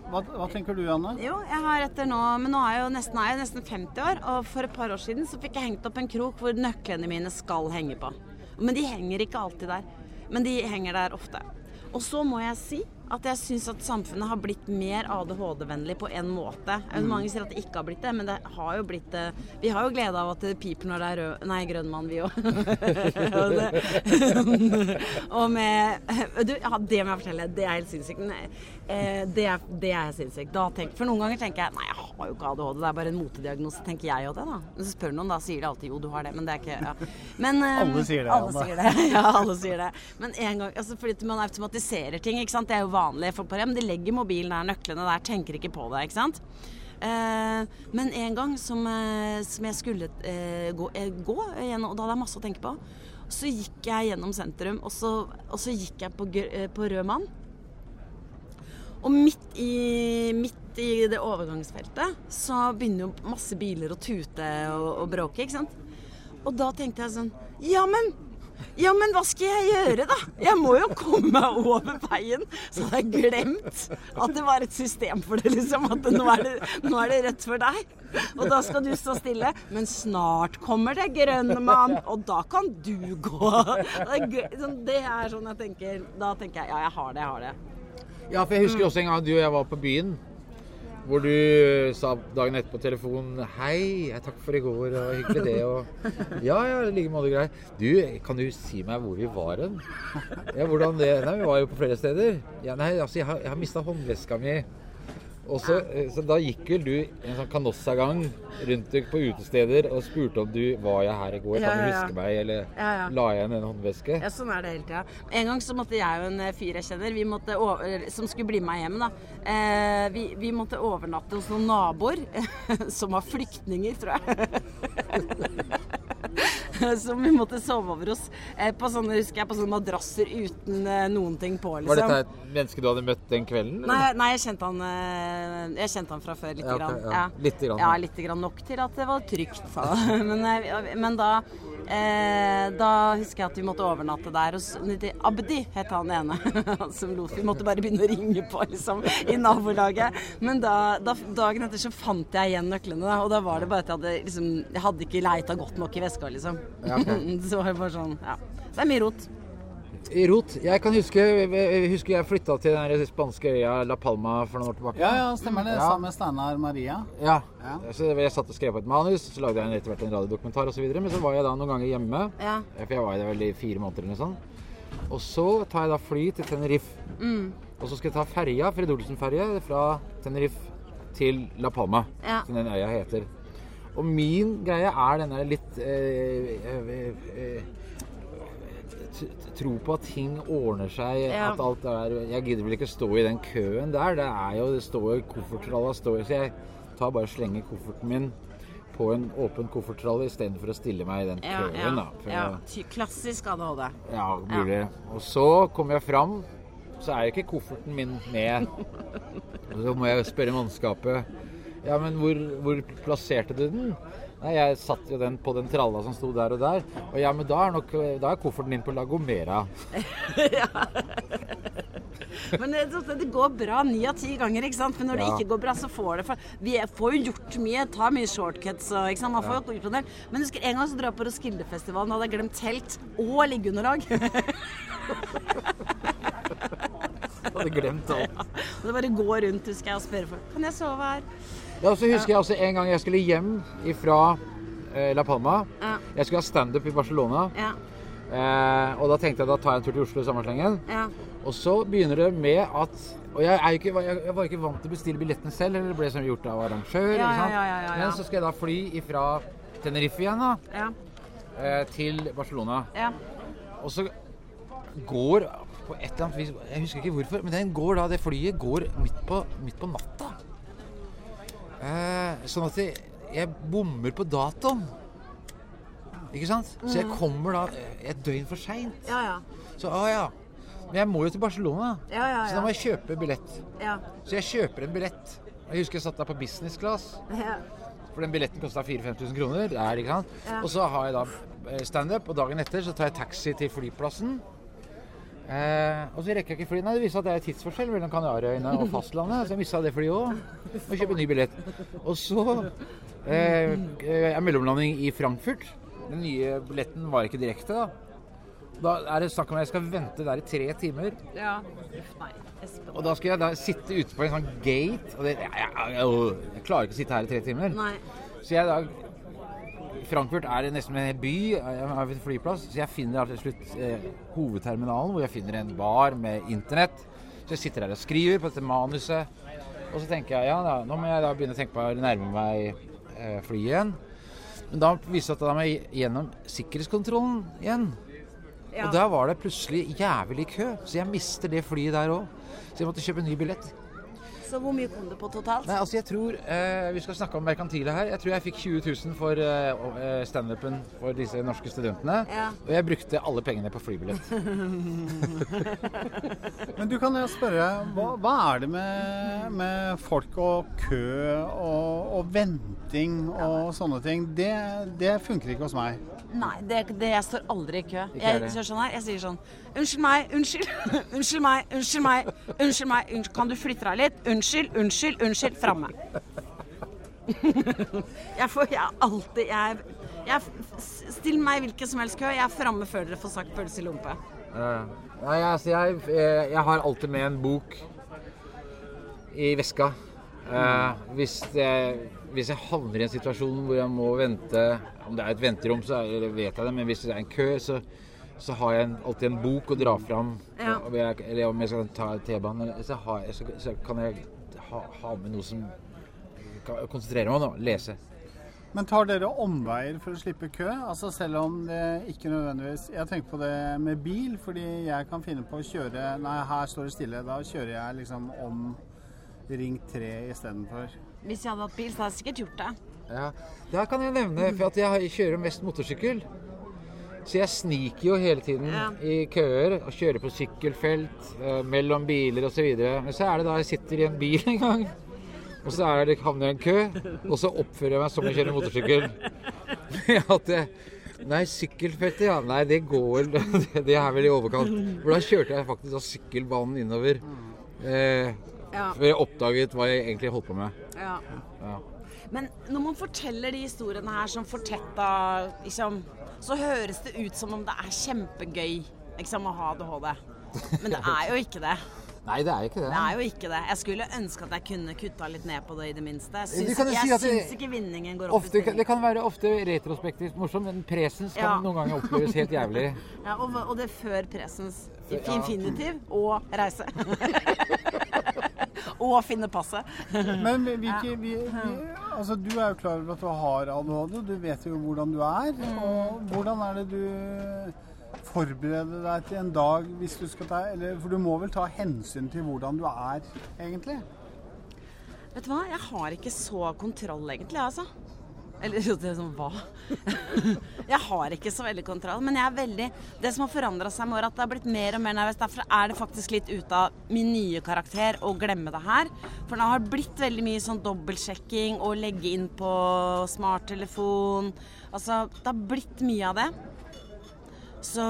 Hva, hva tenker du, Anne? Jo, jeg har etter nå Men nå er jeg jo nesten, er jeg nesten 50 år, og for et par år siden så fikk jeg hengt opp en krok hvor nøklene mine skal henge på. Men de henger ikke alltid der. Men de henger der ofte. Og så må jeg si at jeg syns at samfunnet har blitt mer ADHD-vennlig på en måte. Mm. Mange sier at det ikke har blitt det, men det har jo blitt det. Vi har jo glede av at det piper når det er rød Nei, grønn mann, vi òg. og med du, ja, Det må jeg fortelle. Det er helt sinnssykt. Eh, det, er, det er sinnssykt. For noen ganger tenker jeg nei, jeg har jo ikke ADHD, det er bare en motediagnose, tenker jeg jo det, da. Men så spør noen, da sier de alltid jo, du har det. Men det er ikke ja. men, eh, Alle sier det, Alle sier det. Ja, alle sier det. Men en gang, altså fordi man automatiserer ting, ikke sant. Det er jo vanlig. Folk på rem. de legger mobilen der, nøklene der, tenker ikke på det, ikke sant. Eh, men en gang som, eh, som jeg skulle eh, gå, eh, gå gjennom, og da hadde jeg masse å tenke på, så gikk jeg gjennom sentrum, og så, og så gikk jeg på, eh, på Rød Mann. Og midt i, midt i det overgangsfeltet så begynner jo masse biler å tute og, og bråke, ikke sant. Og da tenkte jeg sånn Ja, men ja, men hva skal jeg gjøre, da? Jeg må jo komme meg over veien. Så hadde jeg glemt at det var et system for det, liksom. At nå er det, nå er det rødt for deg. Og da skal du stå stille. Men snart kommer det grønn mann, og da kan du gå. Det er. Sånn, det sånn jeg tenker. Da tenker jeg ja, jeg har det, jeg har det. Ja, for jeg husker også en gang du og jeg var på byen. Hvor du sa dagen etterpå på telefonen 'Hei, jeg takk for i går, og hyggelig det', og 'Ja, ja, i like måte grei'. Du, kan du si meg hvor vi var hen? Ja, hvordan det Nei, vi var jo på flere steder. Ja, nei, altså, jeg har, jeg har mista håndveska mi. Og så, eh, så da gikk vel du en sånn kanossagang rundt på utesteder og spurte om du var jeg her i går, Ja, kan du huske meg, eller Ja, ja. la jeg igjen en håndveske? Ja, sånn er det hele tida. En gang så måtte jeg og en eh, fyr jeg kjenner, vi måtte over, som skulle bli med hjem, da. Eh, vi, vi måtte overnatte hos noen naboer som var flyktninger, tror jeg. som vi måtte sove over hos. Eh, på sånne, husker jeg, på sånne madrasser uten eh, noen ting på, liksom. Var dette et menneske du hadde møtt den kvelden? Nei, nei jeg, kjente han, eh, jeg kjente han fra før lite Ja, okay, grann. ja. Litt grann, Ja, litt grann nok til at det var trygt. men, men da, eh, da husker jeg at vi måtte overnatte der hos Abdi, het han ene. Som lot Vi måtte bare begynne å ringe på, liksom, i nabolaget. Men da, da, dagen etter så fant jeg igjen nøklene, da, og da var det bare at jeg hadde liksom Jeg hadde ikke leita godt nok i veska, liksom. Ja, okay. så var det bare sånn, ja. Så det er mye rot. I rot. Jeg kan huske, jeg husker jeg flytta til den spanske øya La Palma for noen år tilbake. Ja, ja, stemmer det. Ja. Sammen med Steinar Maria. Ja. Ja. Så jeg satt og skrev på et manus, så lagde jeg etter hvert en radiodokumentar osv. Men så var jeg da noen ganger hjemme, Ja. for jeg var der vel i fire måneder eller noe sånt. Og så tar jeg da fly til Tenerife. Mm. Og så skal jeg ta ferja, Fred Olsen-ferje, fra Tenerife til La Palma, Ja. som den øya heter. Og min greie er denne litt eh, eh, eh, t- tro på at ting ordner seg, Ja. at alt er Jeg gidder vel ikke stå i den køen der. Det er jo Det står jo koffertralla står Så jeg tar bare og slenger kofferten min på en åpen koffertralle istedenfor å stille meg i den Ja, køen. da. Ja. jeg- Klassisk ADHD. ja, mulig. Og så kommer jeg fram, så er jo ikke kofferten min med. Og så må jeg spørre mannskapet Ja, men hvor, hvor plasserte du den? Nei, jeg satt jo den på den tralla som sto der og der. Og ja, men da er, nok, da er kofferten din på La Gomera. Men det, det går bra ni av ti ganger, ikke sant? Men når Ja. det ikke går bra, så får det for Vi får jo gjort mye, tar mye shortcuts og ikke sant. Man får jo gjort en del. Men husker en gang så dro jeg på Roskildefestivalen og hadde glemt telt og liggeunderlag. Jeg hadde glemt alt. og det bare går rundt, husker jeg, og spørre folk Kan jeg sove her? Ja, så husker jeg også en gang jeg skulle hjem fra eh, La Palma. Ja. Jeg skulle ha standup i Barcelona. Ja. Eh, og da tenkte jeg da tar jeg en tur til Oslo i sommerslengen. Ja. Og så begynner det med at Og jeg, ikke, jeg, var ikke vant til å bestille billetten selv, eller det ble som gjort av arrangør. Men så skal jeg da fly ifra Tenerife igjen da, Ja. eh, til Barcelona. ja. Og så går på et eller annet vis Jeg husker ikke hvorfor, men den går da, det flyet går midt på, midt på natta. Eh, sånn at jeg, jeg bommer på datoen. Ikke sant? Så jeg kommer da et døgn for seint. Ja, ja. Så å ja. Men jeg må jo til Barcelona. Ja, ja, Så da må jeg kjøpe billett. ja. Så jeg kjøper en billett. Jeg husker jeg satt der på business class. ja. For den billetten kosta 4000-5000 kroner. Der, ikke sant? Og så har jeg da eh, standup, og dagen etter så tar jeg taxi til flyplassen. Eh, og så rekker jeg ikke fly. Nei, det viser at det er tidsforskjell mellom Kanariøyene og fastlandet. Så jeg mista det flyet òg. Må kjøpe ny billett. Og så eh, er mellomlanding i Frankfurt. Den nye billetten var ikke direkte, da. Da er det snakk om at jeg skal vente der i tre timer. ja. Uff, nei. Og da skal jeg da sitte ute på en sånn gate. Og det, jeg, jeg, jeg, jeg klarer ikke å sitte her i tre timer. Nei. Så jeg da Frankfurt er nesten en by. Jeg er en flyplass. Så jeg finner til slutt eh, hovedterminalen, hvor jeg finner en bar med internett. Så jeg sitter der og skriver på dette manuset. Og så tenker jeg ja, da, nå må jeg da begynne å tenke på å nærme meg eh, flyet igjen. Men da viser det at da må jeg gjennom sikkerhetskontrollen igjen. Ja. Og da var det plutselig jævlig kø, så jeg mister det flyet der òg. Så jeg måtte kjøpe en ny billett. Så hvor mye kom det på totalt? Nei, altså jeg tror eh, Vi skal snakke om merkantile her. Jeg tror jeg fikk 20 000 for eh, standupen for disse norske studentene. Ja. Og jeg brukte alle pengene på flybillett. Men du kan jo spørre, hva, hva er det med, med folk og kø og, og venting og sånne ting? Det, det funker ikke hos meg. Nei, det, det, jeg står aldri i kø. Jeg, jeg sånn her, jeg sier sånn Unnskyld meg, unnskyld, unnskyld meg, unnskyld meg, unnskyld meg, unnskyld, kan du flytte deg litt? Unnskyld, unnskyld, unnskyld, framme. jeg får, jeg alltid, jeg, jeg, Still meg i hvilken som helst kø, jeg er framme før dere får sagt pølse i lompe. Eh, Nei, altså jeg, eh, jeg har alltid med en bok i veska. Eh, hvis, jeg, hvis jeg havner i en situasjon hvor jeg må vente Om det er et venterom, så er, vet jeg det, men hvis det er en kø, så, så har jeg en, alltid en bok å dra fram. Ja. Jeg, eller om jeg skal ta T-banen, så, så, så kan jeg ha, ha med noe som kan konsentrere meg om. da, Lese. Men tar dere omveier for å slippe kø? Altså Selv om det ikke nødvendigvis Jeg tenker på det med bil, fordi jeg kan finne på å kjøre Nei, her står det stille. Da kjører jeg liksom om Ring 3 istedenfor. Hvis jeg hadde hatt bil, så hadde jeg sikkert gjort det. Ja, Der kan jeg nevne, for at jeg kjører mest motorsykkel. Så jeg sniker jo hele tiden Ja. i køer og kjører på sykkelfelt, eh, mellom biler osv. Men så er det da jeg sitter i en bil en gang, og så er det, havner jeg i en kø, og så oppfører jeg meg som jeg kjører motorsykkel. at jeg, Nei, sykkelfeltet, ja. Nei, det går vel det, det er vel i overkant. For da kjørte jeg faktisk av sykkelbanen innover. Eh, Ja. før jeg oppdaget hva jeg egentlig holdt på med. Ja. Ja. Men når man forteller de historiene her som fortetta, liksom, så høres det ut som om det er kjempegøy liksom, å ha ADHD. Men det er jo ikke det. Nei, det er ikke det. Det er jo ikke det. Jeg skulle ønske at jeg kunne kutta litt ned på det i det minste. Jeg syns, kan si det- ikke vinningen går opp Ofte, i stilling. det kan være ofte retrospektivt morsomt, men presens kan Ja. noen ganger oppleves helt jævlig. Ja, og, og det før presens. Infinitiv og reise. og finne passet. Men hvilke, vi, vi, altså, du er jo klar over at du har ADHD, du vet jo hvordan du er. Og hvordan er det du forbereder deg til en dag hvis du skal ta eller, For du må vel ta hensyn til hvordan du er, egentlig? Vet du hva, jeg har ikke så kontroll egentlig, altså. Eller jo, det er sånn hva? jeg har ikke så veldig kontroll, men jeg er veldig Det som har forandra seg med året, at det har blitt mer og mer nervøst. Derfor er det faktisk litt ute av min nye karakter å glemme det her. For det har blitt veldig mye sånn dobbeltsjekking og legge inn på smarttelefon. Altså, det har blitt mye av det. Så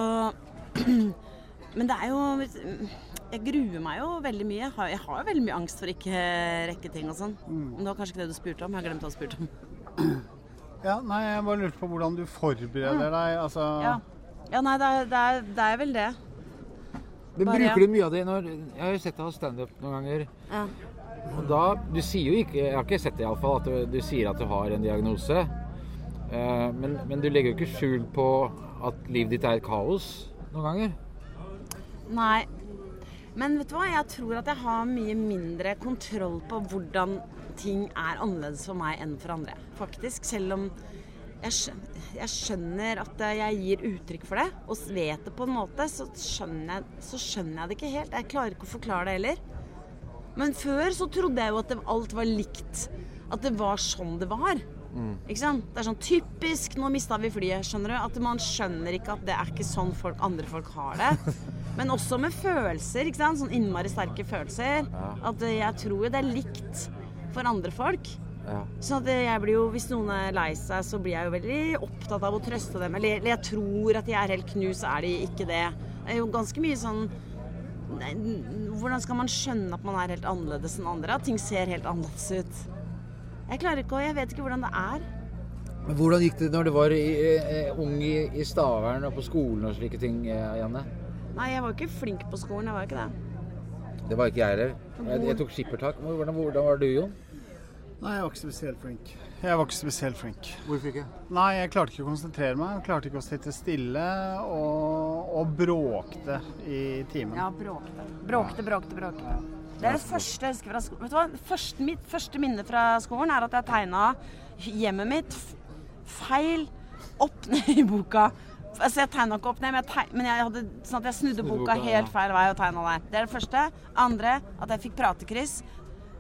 Men det er jo Jeg gruer meg jo veldig mye. Jeg har, jeg har jo veldig mye angst for ikke rekke ting og sånn. Men det var kanskje ikke det du spurte om. Jeg har glemt hva du spurte om. Ja, nei, jeg bare lurte på hvordan du forbereder deg. Altså Ja, ja nei, det er, det, er, det er vel det. Men Bare- bruker du mye av det når Jeg har jo sett deg ha standup noen ganger. Ja. Og da Du sier jo ikke Jeg har ikke sett det iallfall, at du, du sier at du har en diagnose. Eh, men, men du legger jo ikke skjul på at livet ditt er et kaos noen ganger. Nei. Men vet du hva, jeg tror at jeg har mye mindre kontroll på hvordan ting er annerledes for meg enn for andre. Faktisk. Selv om jeg skjønner, jeg skjønner at jeg gir uttrykk for det, og vet det på en måte, så skjønner, jeg, så skjønner jeg det ikke helt. Jeg klarer ikke å forklare det heller. Men før så trodde jeg jo at alt var likt. At det var sånn det var. Ikke sant? Det er sånn typisk 'nå mista vi flyet', skjønner du? At man skjønner ikke at det er ikke sånn folk, andre folk har det. Men også med følelser, ikke sant? Sånn innmari sterke følelser. At jeg tror jo det er likt for andre folk. Ja. Så at jeg blir jo, hvis noen er lei seg, så blir jeg jo veldig opptatt av å trøste dem. Eller, eller jeg tror at de er helt knust, er de ikke det. Det er jo ganske mye sånn Hvordan skal man skjønne at man er helt annerledes enn andre? At ting ser helt annerledes ut? Jeg klarer ikke å Jeg vet ikke hvordan det er. Men hvordan gikk det når du var i, eh, ung i, i Stavern og på skolen og slike ting, eh, Janne? Nei, jeg var ikke flink på skolen. Jeg var ikke det. Det var ikke jeg heller. Jeg, jeg tok skippertak. Hvordan, hvordan var du, Jon? Nei, jeg var ikke spesielt flink. Jeg var ikke spesielt flink. Hvorfor ikke? Nei, jeg klarte ikke å konsentrere meg. Jeg klarte ikke å sitte stille og, og bråkte i timen. Ja, bråkte. Bråkte, bråkte, bråkte. Det er det første jeg husker fra skolen. Vet du hva? Første, mitt første minne fra skolen er at jeg tegna hjemmet mitt feil opp ned i boka. Altså, jeg tegna ikke opp ned, men jeg, tegna, men jeg hadde sånn at jeg snudde Snudde boka boka, helt feil vei og tegna der. Det er det første. Andre at jeg fikk pratekryss.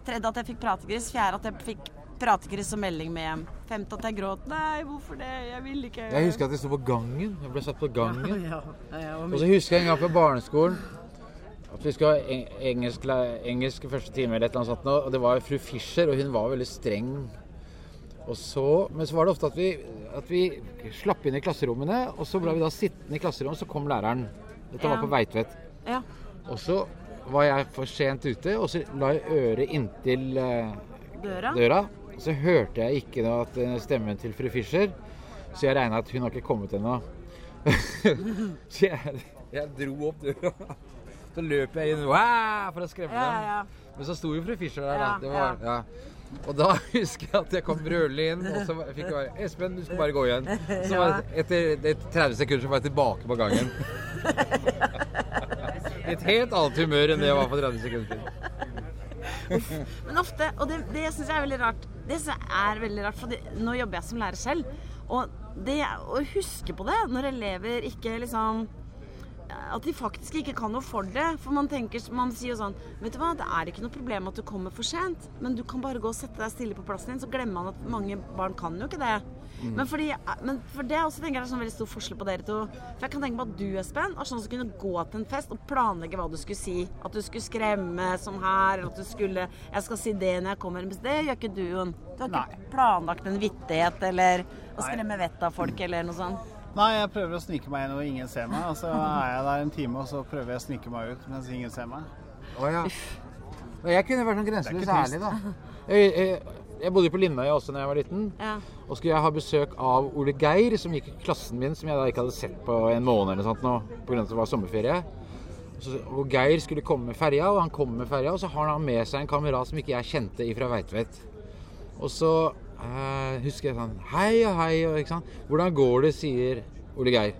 Tredje at jeg fikk pratekryss. Fjerde at jeg fikk pratekryss og melding med hjem. Femte at jeg gråt. Nei, hvorfor det? Jeg vil ikke Jeg husker at jeg sto på gangen. Jeg ble satt på gangen. Ja, ja, Og så husker jeg en gang på barneskolen at vi skulle ha engelsk, engelsk første time, eller et eller annet sånt, og det var fru Fischer, og hun var veldig streng. Og så, men så var det ofte at vi, at vi slapp inn i klasserommene, og så ble vi da sittende i klasserommet, og så kom læreren. Dette var på Veitvet. Ja. Og så var jeg for sent ute, og så la jeg øret inntil uh, Døra? døra. Og så hørte jeg ikke noe at eh, stemmen til fru Fischer, så jeg regna at hun har ikke kommet ennå. så jeg, jeg dro opp døra. Så løp jeg inn «Wah!» for å skremme Ja, dem. ja. Men så sto jo fru Fischer der, da. Det var, ja. Og da husker jeg at jeg kom brølende inn, og så fikk jeg bare 'Espen, du skal bare gå igjen'. Så var det, etter, etter 30 sekunder så var jeg tilbake på gangen. Et helt annet humør enn det jeg var for 30 sekunder siden. Men ofte, og det, det syns jeg er veldig rart Det synes jeg er veldig rart, for det, nå jobber jeg som lærer selv. Og det å huske på det når elever ikke liksom At de faktisk ikke kan noe for det. For man tenker, man sier jo sånn Vet du hva, det er ikke noe problem at du kommer for sent, men du kan bare gå og sette deg stille på plassen din. Så glemmer man at mange barn kan jo ikke det. Men, fordi, men for det også tenker jeg er sånn veldig stor forskjell på dere to. For jeg kan tenke på at du, Espen, var sånn som kunne gå til en fest og planlegge hva du skulle si. At du skulle skremme som her, eller at du skulle Jeg skal si det når jeg kommer. Men det gjør ikke du, Jon. Du har ikke Nei. planlagt en vittighet eller å skremme vettet av folk eller noe sånt. Nei, jeg prøver å snike meg inn og ingen ser meg. Og så er jeg der en time, og så prøver jeg å snike meg ut mens ingen ser meg. Å ja. Og jeg kunne vært sånn grenseløs ærlig, da. Jeg, jeg, jeg bodde på Lindøya også da jeg var liten. Ja. Og skulle jeg ha besøk av Ole Geir, som gikk i klassen min, som jeg da ikke hadde sett på en måned eller sånt nå, av at det var sommerferie. Så, og Geir skulle komme med ferja, og han kom med ferja, og så har han med seg en kamerat som ikke jeg kjente ifra Veitvet. Og så eh, husker jeg sånn Hei og hei, og ikke sant. Hvordan går det, sier Ole Geir.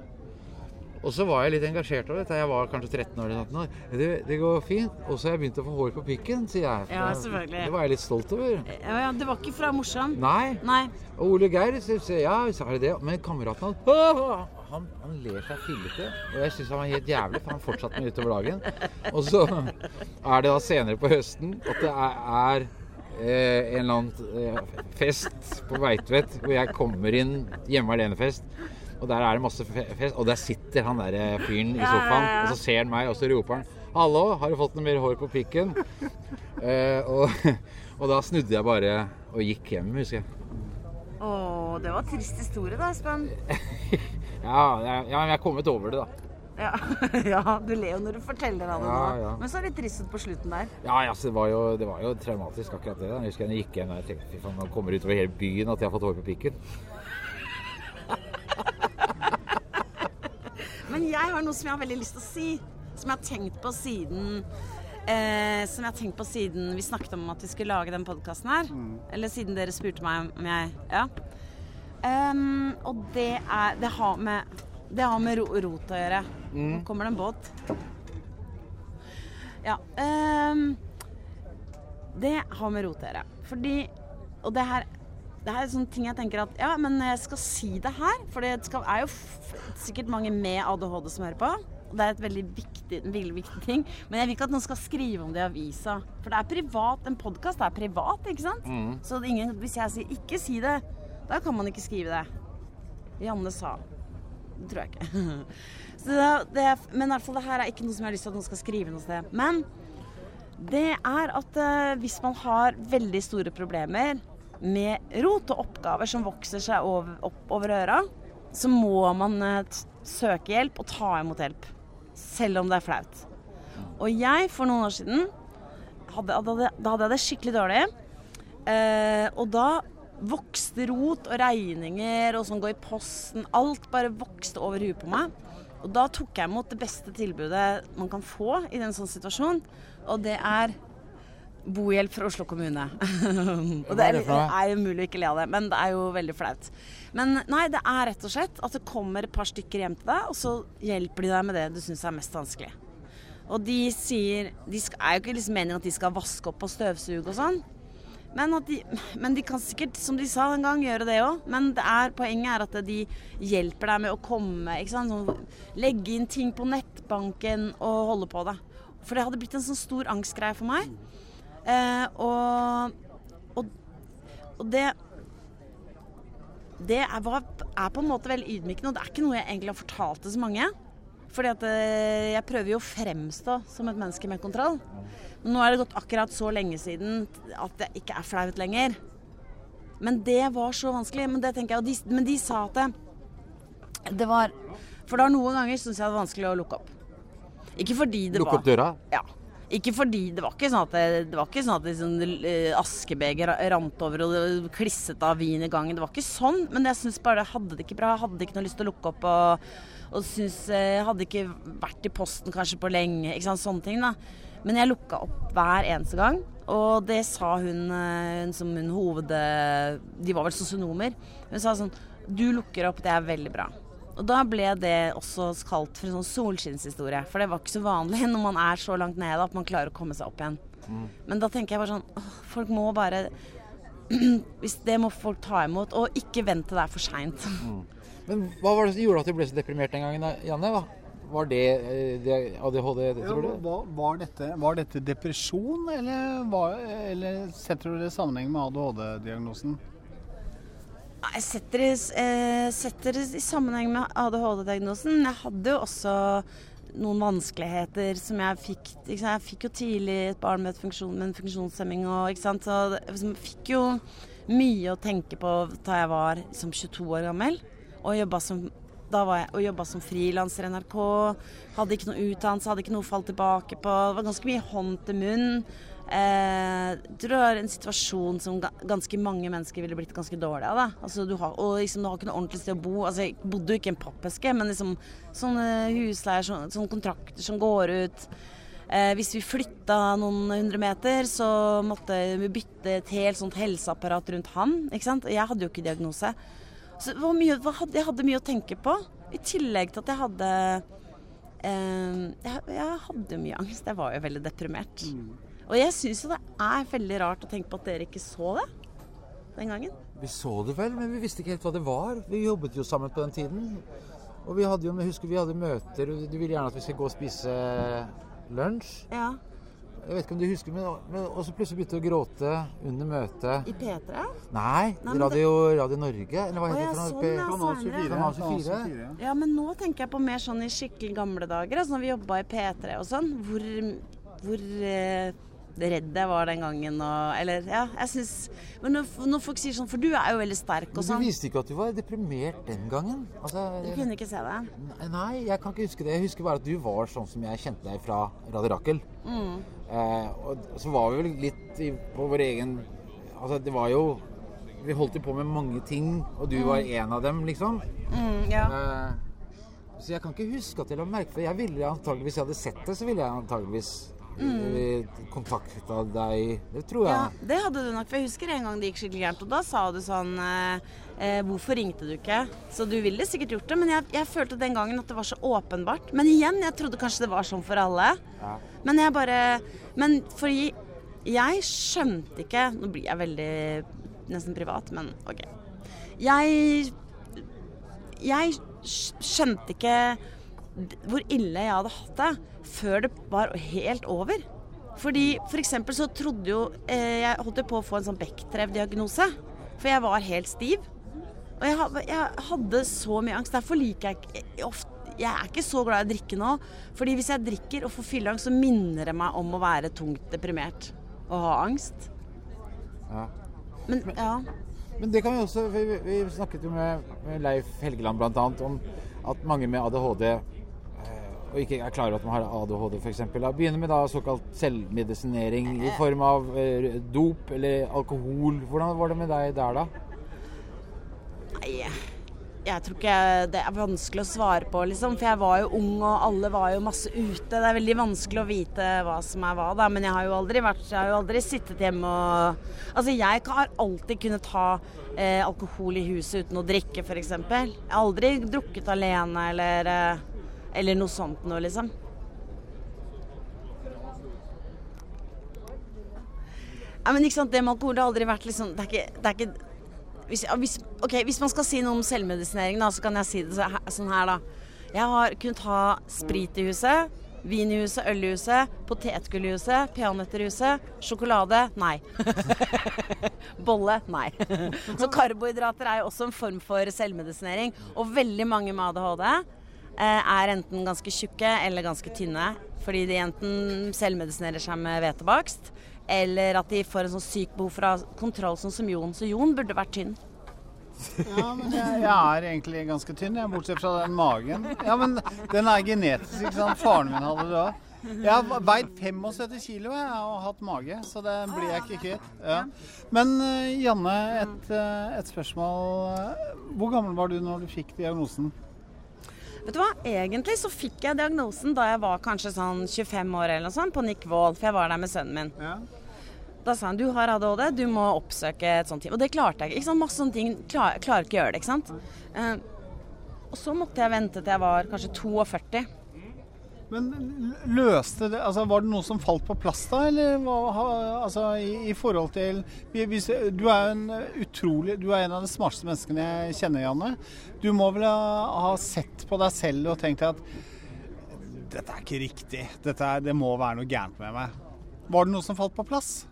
Og så var jeg litt engasjert over dette. Jeg var kanskje 13 år. eller år. Det, det går fint. Og så har jeg begynt å få hår på pikken, sier jeg. Ja, selvfølgelig. Det var jeg litt stolt over. Ja, ja, det var ikke fra morsom. Nei. Nei. Og Ole Geir sier ja, så er det det. Men kameraten hans han, han ler seg fillete. Og jeg syns han var helt jævlig, for han fortsatte med utover dagen. Og så er det da senere på høsten at det er, er eh, en eller annen eh, fest på Veitvet hvor jeg kommer inn hjemme alene-fest. Og der er det masse fest, og der sitter han der eh, fyren i sofaen. Og så ser han meg, og så roper han 'Hallo, har du fått noe mer hår på pikken?' Eh, og, og da snudde jeg bare og gikk hjem, husker jeg. Å, det var trist historie da, Espen. Ja, jeg, ja, men jeg er kommet over det, da. Ja. ja, du ler jo når du forteller av det Ja, nå. ja. Men så er det litt trist ut på slutten der. Ja, ja, så det, var jo, det var jo traumatisk, akkurat det. Jeg husker jeg gikk hjem og jeg tenkte fy faen, nå kommer det utover hele byen at jeg har fått hår på pikken. Men jeg har noe som jeg har veldig lyst til å si. Som jeg har tenkt på siden eh, Som jeg har tenkt på siden vi snakket om at vi skulle lage den podkasten her. Eller siden dere spurte meg om jeg Ja. Um, og det er Det har med Det har med rot å gjøre. Nå kommer det en båt. Ja. Um, det har med rot å gjøre. Fordi Og det her det her er sånne ting jeg tenker at Ja, men jeg skal si det her. For det skal, er jo sikkert mange med ADHD som hører på. Og det er et veldig viktig, en veldig viktig ting. Men jeg vil ikke at noen skal skrive om det i avisa. For det er privat. En podkast er privat, ikke sant? Så er ingen, hvis jeg sier 'ikke si det', da kan man ikke skrive det. Janne sa. Det tror jeg ikke. Det, men i hvert fall det her er ikke noe som jeg har lyst til at noen skal skrive noe sted. Men det er at eh, hvis man har veldig store problemer med rot og oppgaver som vokser seg over, opp over øra, så må man eh, søke hjelp og ta imot hjelp. Selv om det er flaut. Og jeg, for noen år siden, hadde, da hadde jeg det skikkelig dårlig. Eh, og da vokste rot og regninger og sånn gå i posten. Alt bare vokste over huet på meg. Og da tok jeg imot det beste tilbudet man kan få i en sånn situasjon, og det er bohjelp fra Oslo kommune. og det er det er umulig å ikke le av det, men det er jo veldig flaut. Men nei, det er rett og slett at det kommer et par stykker hjem til deg, og så hjelper de deg med det du syns er mest vanskelig. Og de sier De er jo ikke liksom meningen at de skal vaske opp og støvsuge og sånn. Men, de, men de kan sikkert, som de sa en gang, gjøre det òg. Men det er, poenget er at de hjelper deg med å komme. Sånn, legge inn ting på nettbanken og holde på det. For det hadde blitt en sånn stor angstgreie for meg. Eh, og, og, og det Det er, er på en måte veldig ydmykende, og det er ikke noe jeg egentlig har fortalt til så mange. Fordi at eh, jeg prøver jo å fremstå som et menneske med kontroll. Men nå er det gått akkurat så lenge siden at det ikke er flaut lenger. Men det var så vanskelig. Men det tenker jeg, og de, men de sa at det, det var For da noen ganger syns jeg det var vanskelig å lukke opp. Ikke fordi det Lukke var opp døra. ja. Ikke fordi Det var ikke sånn at det, det var ikke sånn at sånn, eh, askebeger rant over og det klisset av vin i gangen. Det var ikke sånn. Men jeg syns bare jeg hadde det ikke bra. Jeg hadde ikke noe lyst til å lukke opp og, Og syns eh, Hadde ikke vært i posten kanskje på lenge. Ikke sant, sånne ting, da. Men jeg lukka opp hver eneste gang. Og det sa hun, eh, hun som hun hoved... De var vel sosionomer. Hun sa sånn Du lukker opp, det er veldig bra. Og da ble det også kalt for en sånn solskinnshistorie. For det var ikke så vanlig når man er så langt nede at man klarer å komme seg opp igjen. Mm. Men da tenker jeg bare sånn åh, Folk må bare hvis Det må folk ta imot, og ikke vent til det er for seint. Mm. Men hva var det som gjorde at du ble så deprimert den gangen, Janne? Hva? Var det, eh, det ADHD, tror du? Ja, var, dette, var, dette, depresjon, eller, var, eller setter du det i sammenheng med ADHD-diagnosen? Jeg setter det, eh, setter det i sammenheng med ADHD-diagnosen. Jeg hadde jo også noen vanskeligheter som jeg fikk. Jeg fikk jo tidlig et barn med, funksjon, med en funksjonshemming. Og, Så jeg fikk jo mye å tenke på da jeg var liksom, 22 år gammel. Og jobba som, da var jeg, og jobba som frilanser i NRK. Hadde ikke noe utdannelse, hadde ikke noe å falle tilbake på. Det var ganske mye hånd til munn. Eh, det var en situasjon som ganske mange mennesker ville blitt ganske dårlige av. Altså, du har, og liksom, du har ikke noe ordentlig sted å bo. Altså, jeg bodde jo ikke i en pappeske, men liksom, sånne husleier, sånne, sånne kontrakter som går ut. Eh, hvis vi flytta noen hundre meter, så måtte vi bytte et helt sånt helseapparat rundt han. Ikke sant? Jeg hadde jo ikke diagnose. Så mye, jeg hadde mye å tenke på. I tillegg til at jeg hadde eh, jeg, jeg, hadde mye angst. Jeg var jo veldig deprimert. Mm. Og jeg syns jo det er veldig rart å tenke på at dere ikke så det den gangen. Vi så det vel, men vi visste ikke helt hva det var. Vi jobbet jo sammen på den tiden. Og vi hadde jo, jeg husker vi hadde møter, og du ville gjerne at vi skulle gå og spise lunsj. Ja. Jeg vet ikke om du husker, men, men også plutselig begynte å gråte under møtet. I P3? Nei, Nei Radio, det... Radio Norge. Eller hva heter det? Sånn, Kanal 24. Kanal 24. Ja, men nå tenker jeg på mer sånn i skikkelig gamle dager. Altså når vi jobba i P3 og sånn. Hvor, hvor eh, redd jeg var den gangen. Og, eller, ja, jeg synes, Men når, når, folk sier sånn For du er jo veldig sterk og sånn. Du viste ikke at du var deprimert den gangen. Altså, du kunne ikke se det? Nei, jeg kan ikke huske det. Jeg husker bare at du var sånn som jeg kjente deg fra Radio Rakel. Mm. Eh, og så var vi vel litt i, på vår egen Altså, det var jo Vi holdt jo på med mange ting, og du mm. var en av dem, liksom. Mm, ja. eh, så jeg kan ikke huske at jeg la merke det. jeg ville antageligvis, Hvis jeg hadde sett det, så ville jeg antageligvis mm. kontakta deg. Det tror jeg. Ja, det hadde du nok. For jeg husker en gang det gikk skikkelig gærent, og da sa du sånn eh, eh, Hvorfor ringte du ikke? Så du ville sikkert gjort det, men jeg, jeg, følte den gangen at det var så åpenbart. Men igjen, jeg trodde kanskje det var sånn for alle. Ja. Men jeg bare Men fordi jeg skjønte ikke Nå blir jeg veldig nesten privat, men OK. Jeg Jeg skjønte ikke hvor ille jeg hadde hatt det før det var helt over. Fordi for eksempel så trodde jo eh, Jeg holdt på å få en sånn Bechdrev-diagnose. For jeg var helt stiv. Og jeg, jeg, hadde så mye angst. Derfor liker jeg ikke ofte Jeg er ikke så glad i å drikke nå. Fordi hvis jeg drikker og får fylleangst, så minner det meg om å være tungt deprimert og ha angst. Ja. Men, ja. Men det kan vi også Vi, vi snakket jo med, med Leif Helgeland bl.a. om at mange med ADHD og ikke er klar over at man har ADHD f.eks. Begynner med da såkalt selvmedisinering i form av eh, dop eller alkohol. Hvordan var det med deg der, da? Nei, jeg tror ikke det er vanskelig å svare på, liksom. For jeg var jo ung, og alle var jo masse ute. Det er veldig vanskelig å vite hva som er hva, da. Men jeg har jo aldri vært Jeg har jo aldri sittet hjemme og Altså, jeg har alltid kunnet ta eh, alkohol i huset uten å drikke, f.eks. Jeg har aldri drukket alene eller eh, eller noe sånt noe, liksom. Ja, men ikke sant, Det med alkohol det har aldri vært liksom Det er ikke, det er ikke hvis, hvis, okay, hvis, man skal si noe om selvmedisinering, da, så kan jeg si det sånn her, da. Jeg har kunnet ha sprit i huset, vin i huset, øl i huset, potetgull i huset, peanøtter i huset, sjokolade nei. Bolle nei. så karbohydrater er jo også en form for selvmedisinering. Og veldig mange med ADHD er enten ganske tjukke eller ganske tynne. Fordi de enten selvmedisinerer seg med hvetebakst, eller at de får en sånn syk behov for kontroll, sånn som Jon. Så Jon burde vært tynn. Ja, men jeg, jeg, er egentlig ganske tynn, jeg, bortsett fra den magen. Ja, men den er genetisk, ikke sant. Faren min hadde det òg. Jeg har veid 75 kilo jeg, og hatt mage, så det blir jeg ikke kvitt. Ja. Men uh, Janne, et, uh, et spørsmål. Hvor gammel var du når du fikk diagnosen? Vet du hva, egentlig så fikk jeg diagnosen da jeg var kanskje sånn 25 år eller noe sånt, på Nick Wall, for jeg var der med sønnen min. Ja. Da sa han du har ADHD, du må oppsøke et sånt team. Og det klarte jeg ikke. ikke sant? Masse sånne ting. Klar, klarer ikke å gjøre det, ikke sant. Uh, og så måtte jeg vente til jeg var kanskje 42. Men løste det altså Var det noe som falt på plass da, eller altså, i, i forhold til hvis, Du er en utrolig Du er en av de smarteste menneskene jeg kjenner, Janne. Du må vel ha, ha sett på deg selv og tenkt at dette er ikke riktig. Dette det må være noe gærent med meg. Var det noe som falt på plass?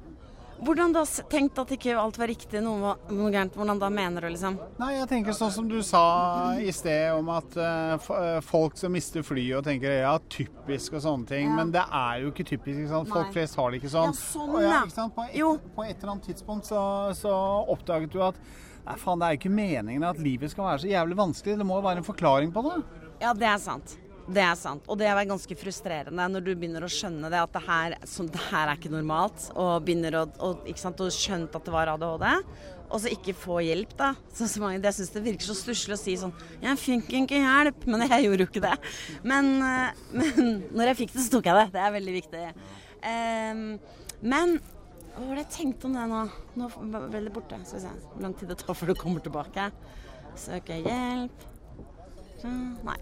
Hvordan da tenkt at ikke alt var riktig, noe var noe gærent? Hvordan da mener du, liksom? Nei, jeg tenker sånn som du sa i sted om at uh, folk som mister flyet og tenker ja, typisk og sånne ting. Ja. Men det er jo ikke typisk. ikke sant? Folk flest har det ikke sånn. Ja, sånn, ja. ikke? På, et, på et eller annet tidspunkt så, så oppdaget du at nei, faen, det er jo ikke meningen at livet skal være så jævlig vanskelig. Det må jo være en forklaring på det. Ja, det er sant. Det er sant. Og det er ganske frustrerende når du begynner å skjønne det, at det her, sånn, det her er ikke normalt. Og begynner å, og, sant, og skjønt at det var ADHD. Og så ikke få hjelp, da. Så, så mange, jeg syns det virker så stusslig å si sånn Jeg fikk ikke hjelp, men jeg gjorde jo ikke det. Men, eh, men når jeg fikk det, så tok jeg det. Det er veldig viktig. Um, men hva var det jeg tenkte om det nå? Nå ble det borte. Skal vi se hvor lang tid det tar før du kommer tilbake. Søker hjelp. Så, Nei.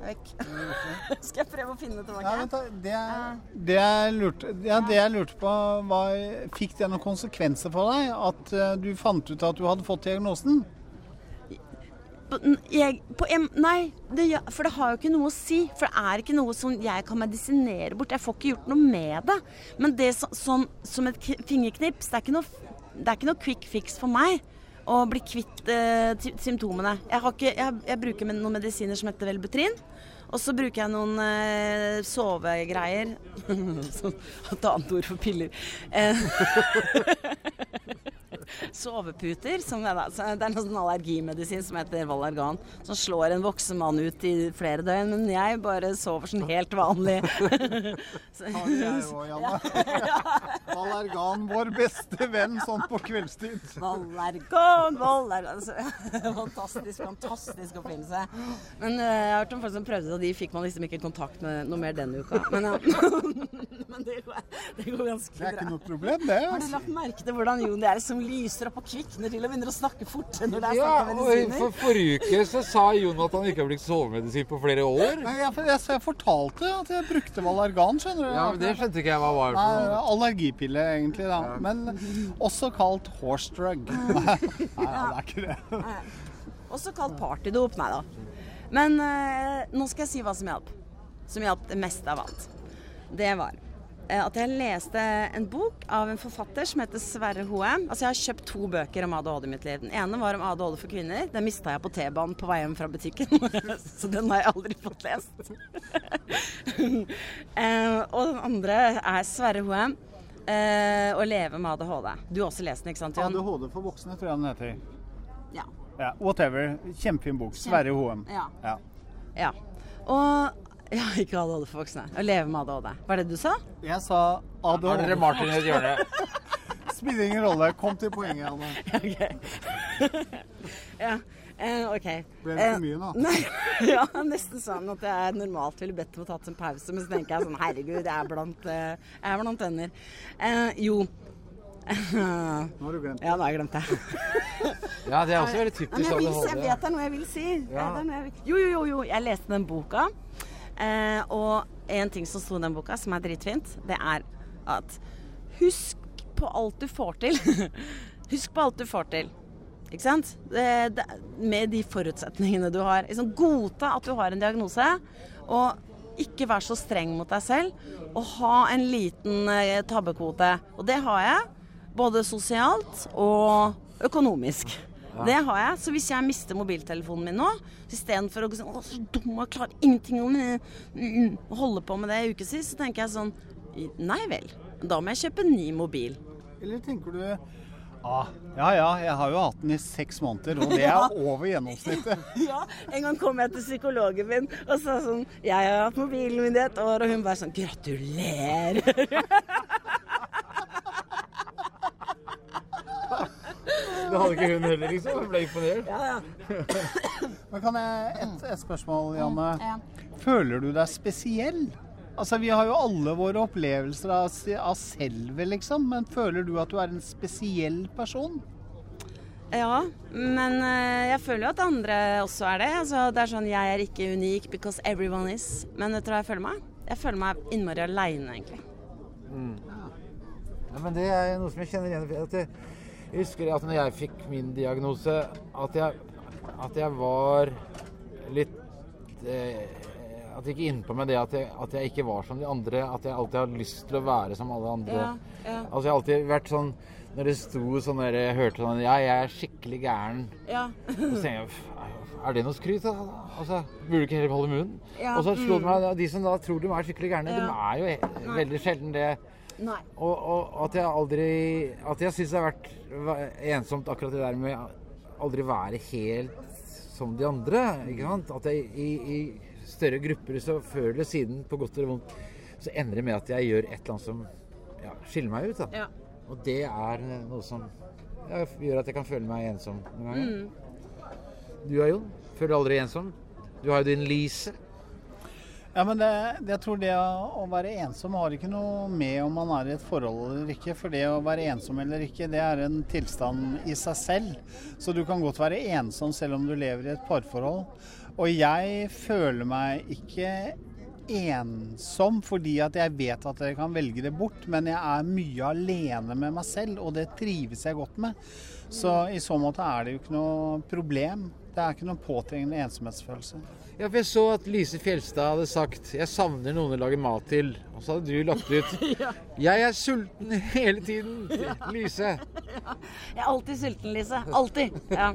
Vekk. Skal jeg prøve å finne det tilbake? Ja, vent da. Det, det, jeg lurte, ja, det jeg lurte på, var Fikk det noen konsekvenser for deg at eh, du fant ut at du hadde fått diagnosen? Jeg, på en, nei, det, for det har jo ikke noe å si. For det er ikke noe som jeg kan medisinere bort. Jeg får ikke gjort noe med det. Men det så, sånn, som et fingerknips, det er ikke noe, det er ikke noe quick fix for meg å bli kvitt eh, symptomene. Jeg, ikke, jeg, jeg bruker noen medisiner som heter Velbutrin. Og så bruker jeg noen eh, sovegreier. Et annet ord for piller. Eh, soveputer. Som er, det er noen sånn allergimedisin som heter Valargan, som slår en voksen mann ut i flere døgn. Men jeg bare sover sånn helt vanlig. Så- Har jeg òg, Janne. Valergan, vår beste venn, sånn på kveldstid. Valargan, Valargan altså, Fantastisk, fantastisk oppfinnelse. Men eh, jeg har hørt om folk som prøvde det, og de fikk man liksom ikke kontakt med noe mer denne uka. Men, ja. Men det, går, det går ganske Det er ikke noe problem, det. Har du lagt merke til hvordan Jon det er som lyser opp og kvikner til og begynner å snakke fortere når det er Ja, snakk om og for forrige uke så sa Jon at han ikke har brukt sovemedisin på flere år. Nei, jeg, jeg, jeg fortalte at jeg brukte Valargan, skjønner du. Ja, men Det skjønte ikke jeg hva var Nei, for noe. allergipille egentlig, da. Men også kalt horse drug. Nei, ja, det er ikke det. Også kalt partydop, nei da. Men eh, nå skal jeg si hva som hjalp. Som hjalp det meste av alt. Det var at jeg leste en bok av en forfatter som heter Sverre Hoem. Altså Jeg har kjøpt to bøker om ADHD i mitt liv. Den ene var om ADHD for kvinner. Den mista jeg på T-banen på vei hjem fra butikken. Så den har jeg aldri fått lest. eh, og den andre er Sverre Hoem. Eh, 'Å leve med ADHD'. Du har også lest den, ikke sant, Jon? ADHD for voksne, tror jeg den heter. Ja. Ja, whatever. Kjempefin bok. Sverre Hoem. Ja. Ja. Ja. Og ja, ikke ADHD for voksne. Å leve med ADHD. Var det det du sa? Jeg sa Har dere Martin i et hjørne? Spiller ingen rolle. Kom til poenget, Anne. Ok. ja. Uh, OK. Ble det for mye nå? Nei, ja, nesten sånn at jeg normalt ville bedt om å tatt en pause, men så tenker jeg sånn Herregud, jeg er blant, uh, jeg er blant venner. Uh, jo. Nå har du glemt det. Ja, nå har jeg glemt det. Ja, det er også veldig Nei, men typisk jeg, vil, jeg vet det er noe jeg vil si. Ja. Det er noe jeg vil. Jo, jo, jo, jo. Jeg leste den boka. Eh, og en ting som sto i den boka, som er dritfint, det er at husk på alt du får til. husk på alt du får til. Ikke sant? Det, det, med de forutsetningene du har. Liksom, godta at du har en diagnose, og ikke vær så streng mot deg selv. Og ha en liten eh, tabbekvote. Og det har jeg. Både sosialt og økonomisk. Det har jeg. Så hvis jeg mister mobiltelefonen min nå, istedenfor å gå sånn Å, så dum og klarer ingenting å mm, mm, holde på med det i ukevis, så tenker jeg sånn Nei vel. Da må jeg kjøpe en ny mobil. Eller tenker du ah, Ja ja, jeg har jo hatt den i seks måneder, og det er over gjennomsnittet. Ja, En gang kom jeg til psykologen min og sa sånn Jeg har hatt mobilen min i et år, og hun bare sånn Gratulerer. Det hadde ikke hun heller, liksom. Hun ble imponert. Ja, ja. Men kan jeg et, et spørsmål, Janne? Ja. Føler du deg spesiell? Altså, Vi har jo alle våre opplevelser av, av selve, liksom. Men føler du at du er en spesiell person? Ja, men eh, jeg føler jo at andre også er det. Altså, det er sånn jeg er ikke unik because everyone is. Men vet du hva jeg føler meg? Jeg føler meg innmari aleine, egentlig. Ja, men det er noe som jeg kjenner igjen. Jeg, jeg husker at når jeg fikk min diagnose, at jeg, at jeg var litt eh, At det gikk innpå meg det at jeg, at jeg ikke var som de andre. At jeg alltid har lyst til å være som alle andre. Ja, ja. Altså Jeg har alltid vært sånn Når det sto sånn der Jeg hørte sånn Ja, jeg er skikkelig gæren. Ja. Og så tenker jeg Er det noe skryt? da? Altså, Burde du ikke heller holde munnen? Ja, Og så slo det mm. meg De som da tror de er skikkelig gærne, de er jo veldig sjelden det. Nei. Og, og at jeg aldri At jeg syns det har vært ensomt akkurat det der med aldri være helt som de andre. ikke sant? At jeg i, i større grupper, så før eller siden, på godt eller vondt, så ender det med at jeg gjør et eller annet som ja, skiller meg ut. da. Ja. Og det er noe som ja, gjør at jeg kan føle meg ensom noen ganger. Mm. Du da, Jon? Føler du aldri ensom? Du har jo din Lise. Ja, men det, jeg tror det å være ensom har ikke noe med om man er i et forhold eller ikke. For det å være ensom eller ikke, det er en tilstand i seg selv. Så du kan godt være ensom selv om du lever i et parforhold. Og jeg føler meg ikke ensom fordi at jeg vet at jeg kan velge det bort, men jeg er mye alene med meg selv, og det trives jeg godt med. Så i så måte er det jo ikke noe problem. Det er ikke noen påtrengende ensomhetsfølelse. Ja, for Jeg så at Lise Fjelstad hadde sagt 'Jeg savner noen å lage mat til'. Og så hadde du lagt ut 'Jeg er sulten hele tiden', Lise. Jeg er alltid sulten, Lise. Alltid. Ja.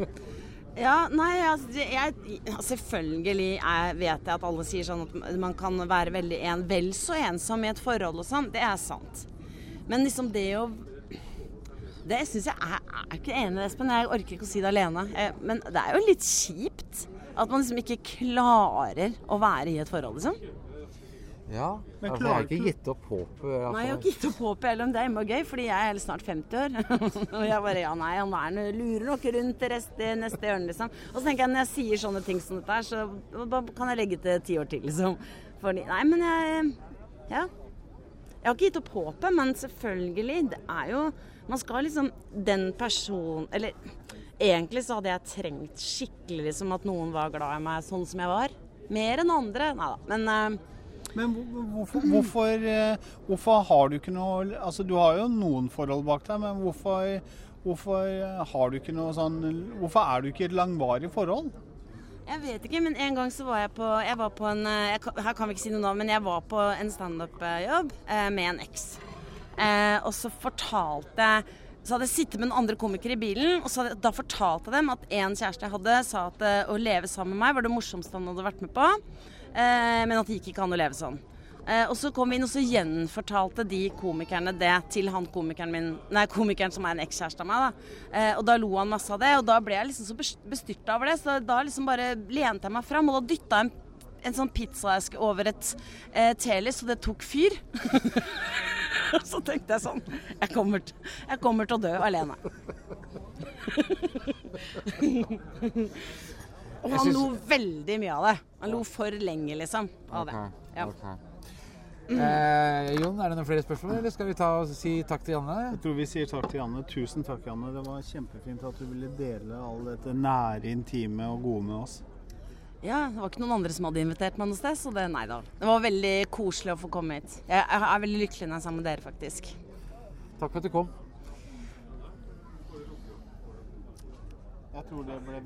Ja, nei, altså, jeg, selvfølgelig jeg vet jeg at alle sier sånn at man kan være veldig en, vel så ensom i et forhold og sånn. Det er sant. Men liksom det å Det syns jeg er, er ikke enig i, Espen. Jeg orker ikke å si det alene. Men det er jo litt kjipt at man liksom ikke klarer å være i et forhold, liksom. Ja, Men altså, jeg har ikke gitt opp håpet. Altså. Nei, jeg har ikke gitt opp håpet heller, men det er innmari gøy, fordi jeg er snart 50 år. og jeg bare ja, nei, han er, lurer nok rundt det neste, neste hjørne, liksom. Og så tenker jeg når jeg sier sånne ting som dette her, så da kan jeg legge til ti år til, liksom. Fordi, nei, men jeg Ja. Jeg har ikke gitt opp håpet, men selvfølgelig, det er jo Man skal liksom Den personen Eller egentlig så hadde jeg trengt skikkelig liksom at noen var glad i meg sånn som jeg var. Mer enn andre. Nei da. Men uh, Men hvorfor, hvorfor, eh, hvorfor har du ikke noe Altså, du har jo noen forhold bak deg, men hvorfor, hvorfor har du ikke noe sånn Hvorfor er du ikke i et langvarig forhold? Jeg vet ikke, men en gang så var jeg på Jeg var på en eh, jeg, Her kan vi ikke si noe navn, men jeg var på en standup-jobb eh, med en eks. Eh, og så fortalte jeg Så hadde jeg sittet med noen andre komikere i bilen, og hadde, da fortalte jeg dem at en kjæreste jeg hadde, sa at eh, å leve sammen med meg var det morsomste han hadde vært med på, eh, men at det gikk ikke an å leve sånn. Eh, og så kom vi inn, og så gjenfortalte de komikerne det til han komikeren min Nei, komikeren som er en ekskjæreste av meg, da. Eh, og da lo han masse av det, og da ble jeg liksom så bes- bestyrta over det, så da liksom bare lente jeg meg fram, og da dytta jeg en, en sånn pizzaeske over et eh, telys, så det tok fyr. så tenkte jeg sånn Jeg kommer, jeg kommer til å dø alene. og han lo veldig mye av det. Han lo for lenge, liksom. Av det. Ja. Ok. Eh, Jon, er det noen flere spørsmål, eller skal vi ta og si takk til Janne? Jeg tror vi sier takk til Janne. Tusen takk, Janne. Det var kjempefint at du ville dele all dette nære, intime og gode med oss. Ja, det var ikke noen andre som hadde invitert meg noe sted, så det, nei da. Det var veldig koselig å få komme hit. Jeg jeg er veldig lykkelig når jeg er sammen med dere, faktisk. Takk for at du kom. Jeg tror det ble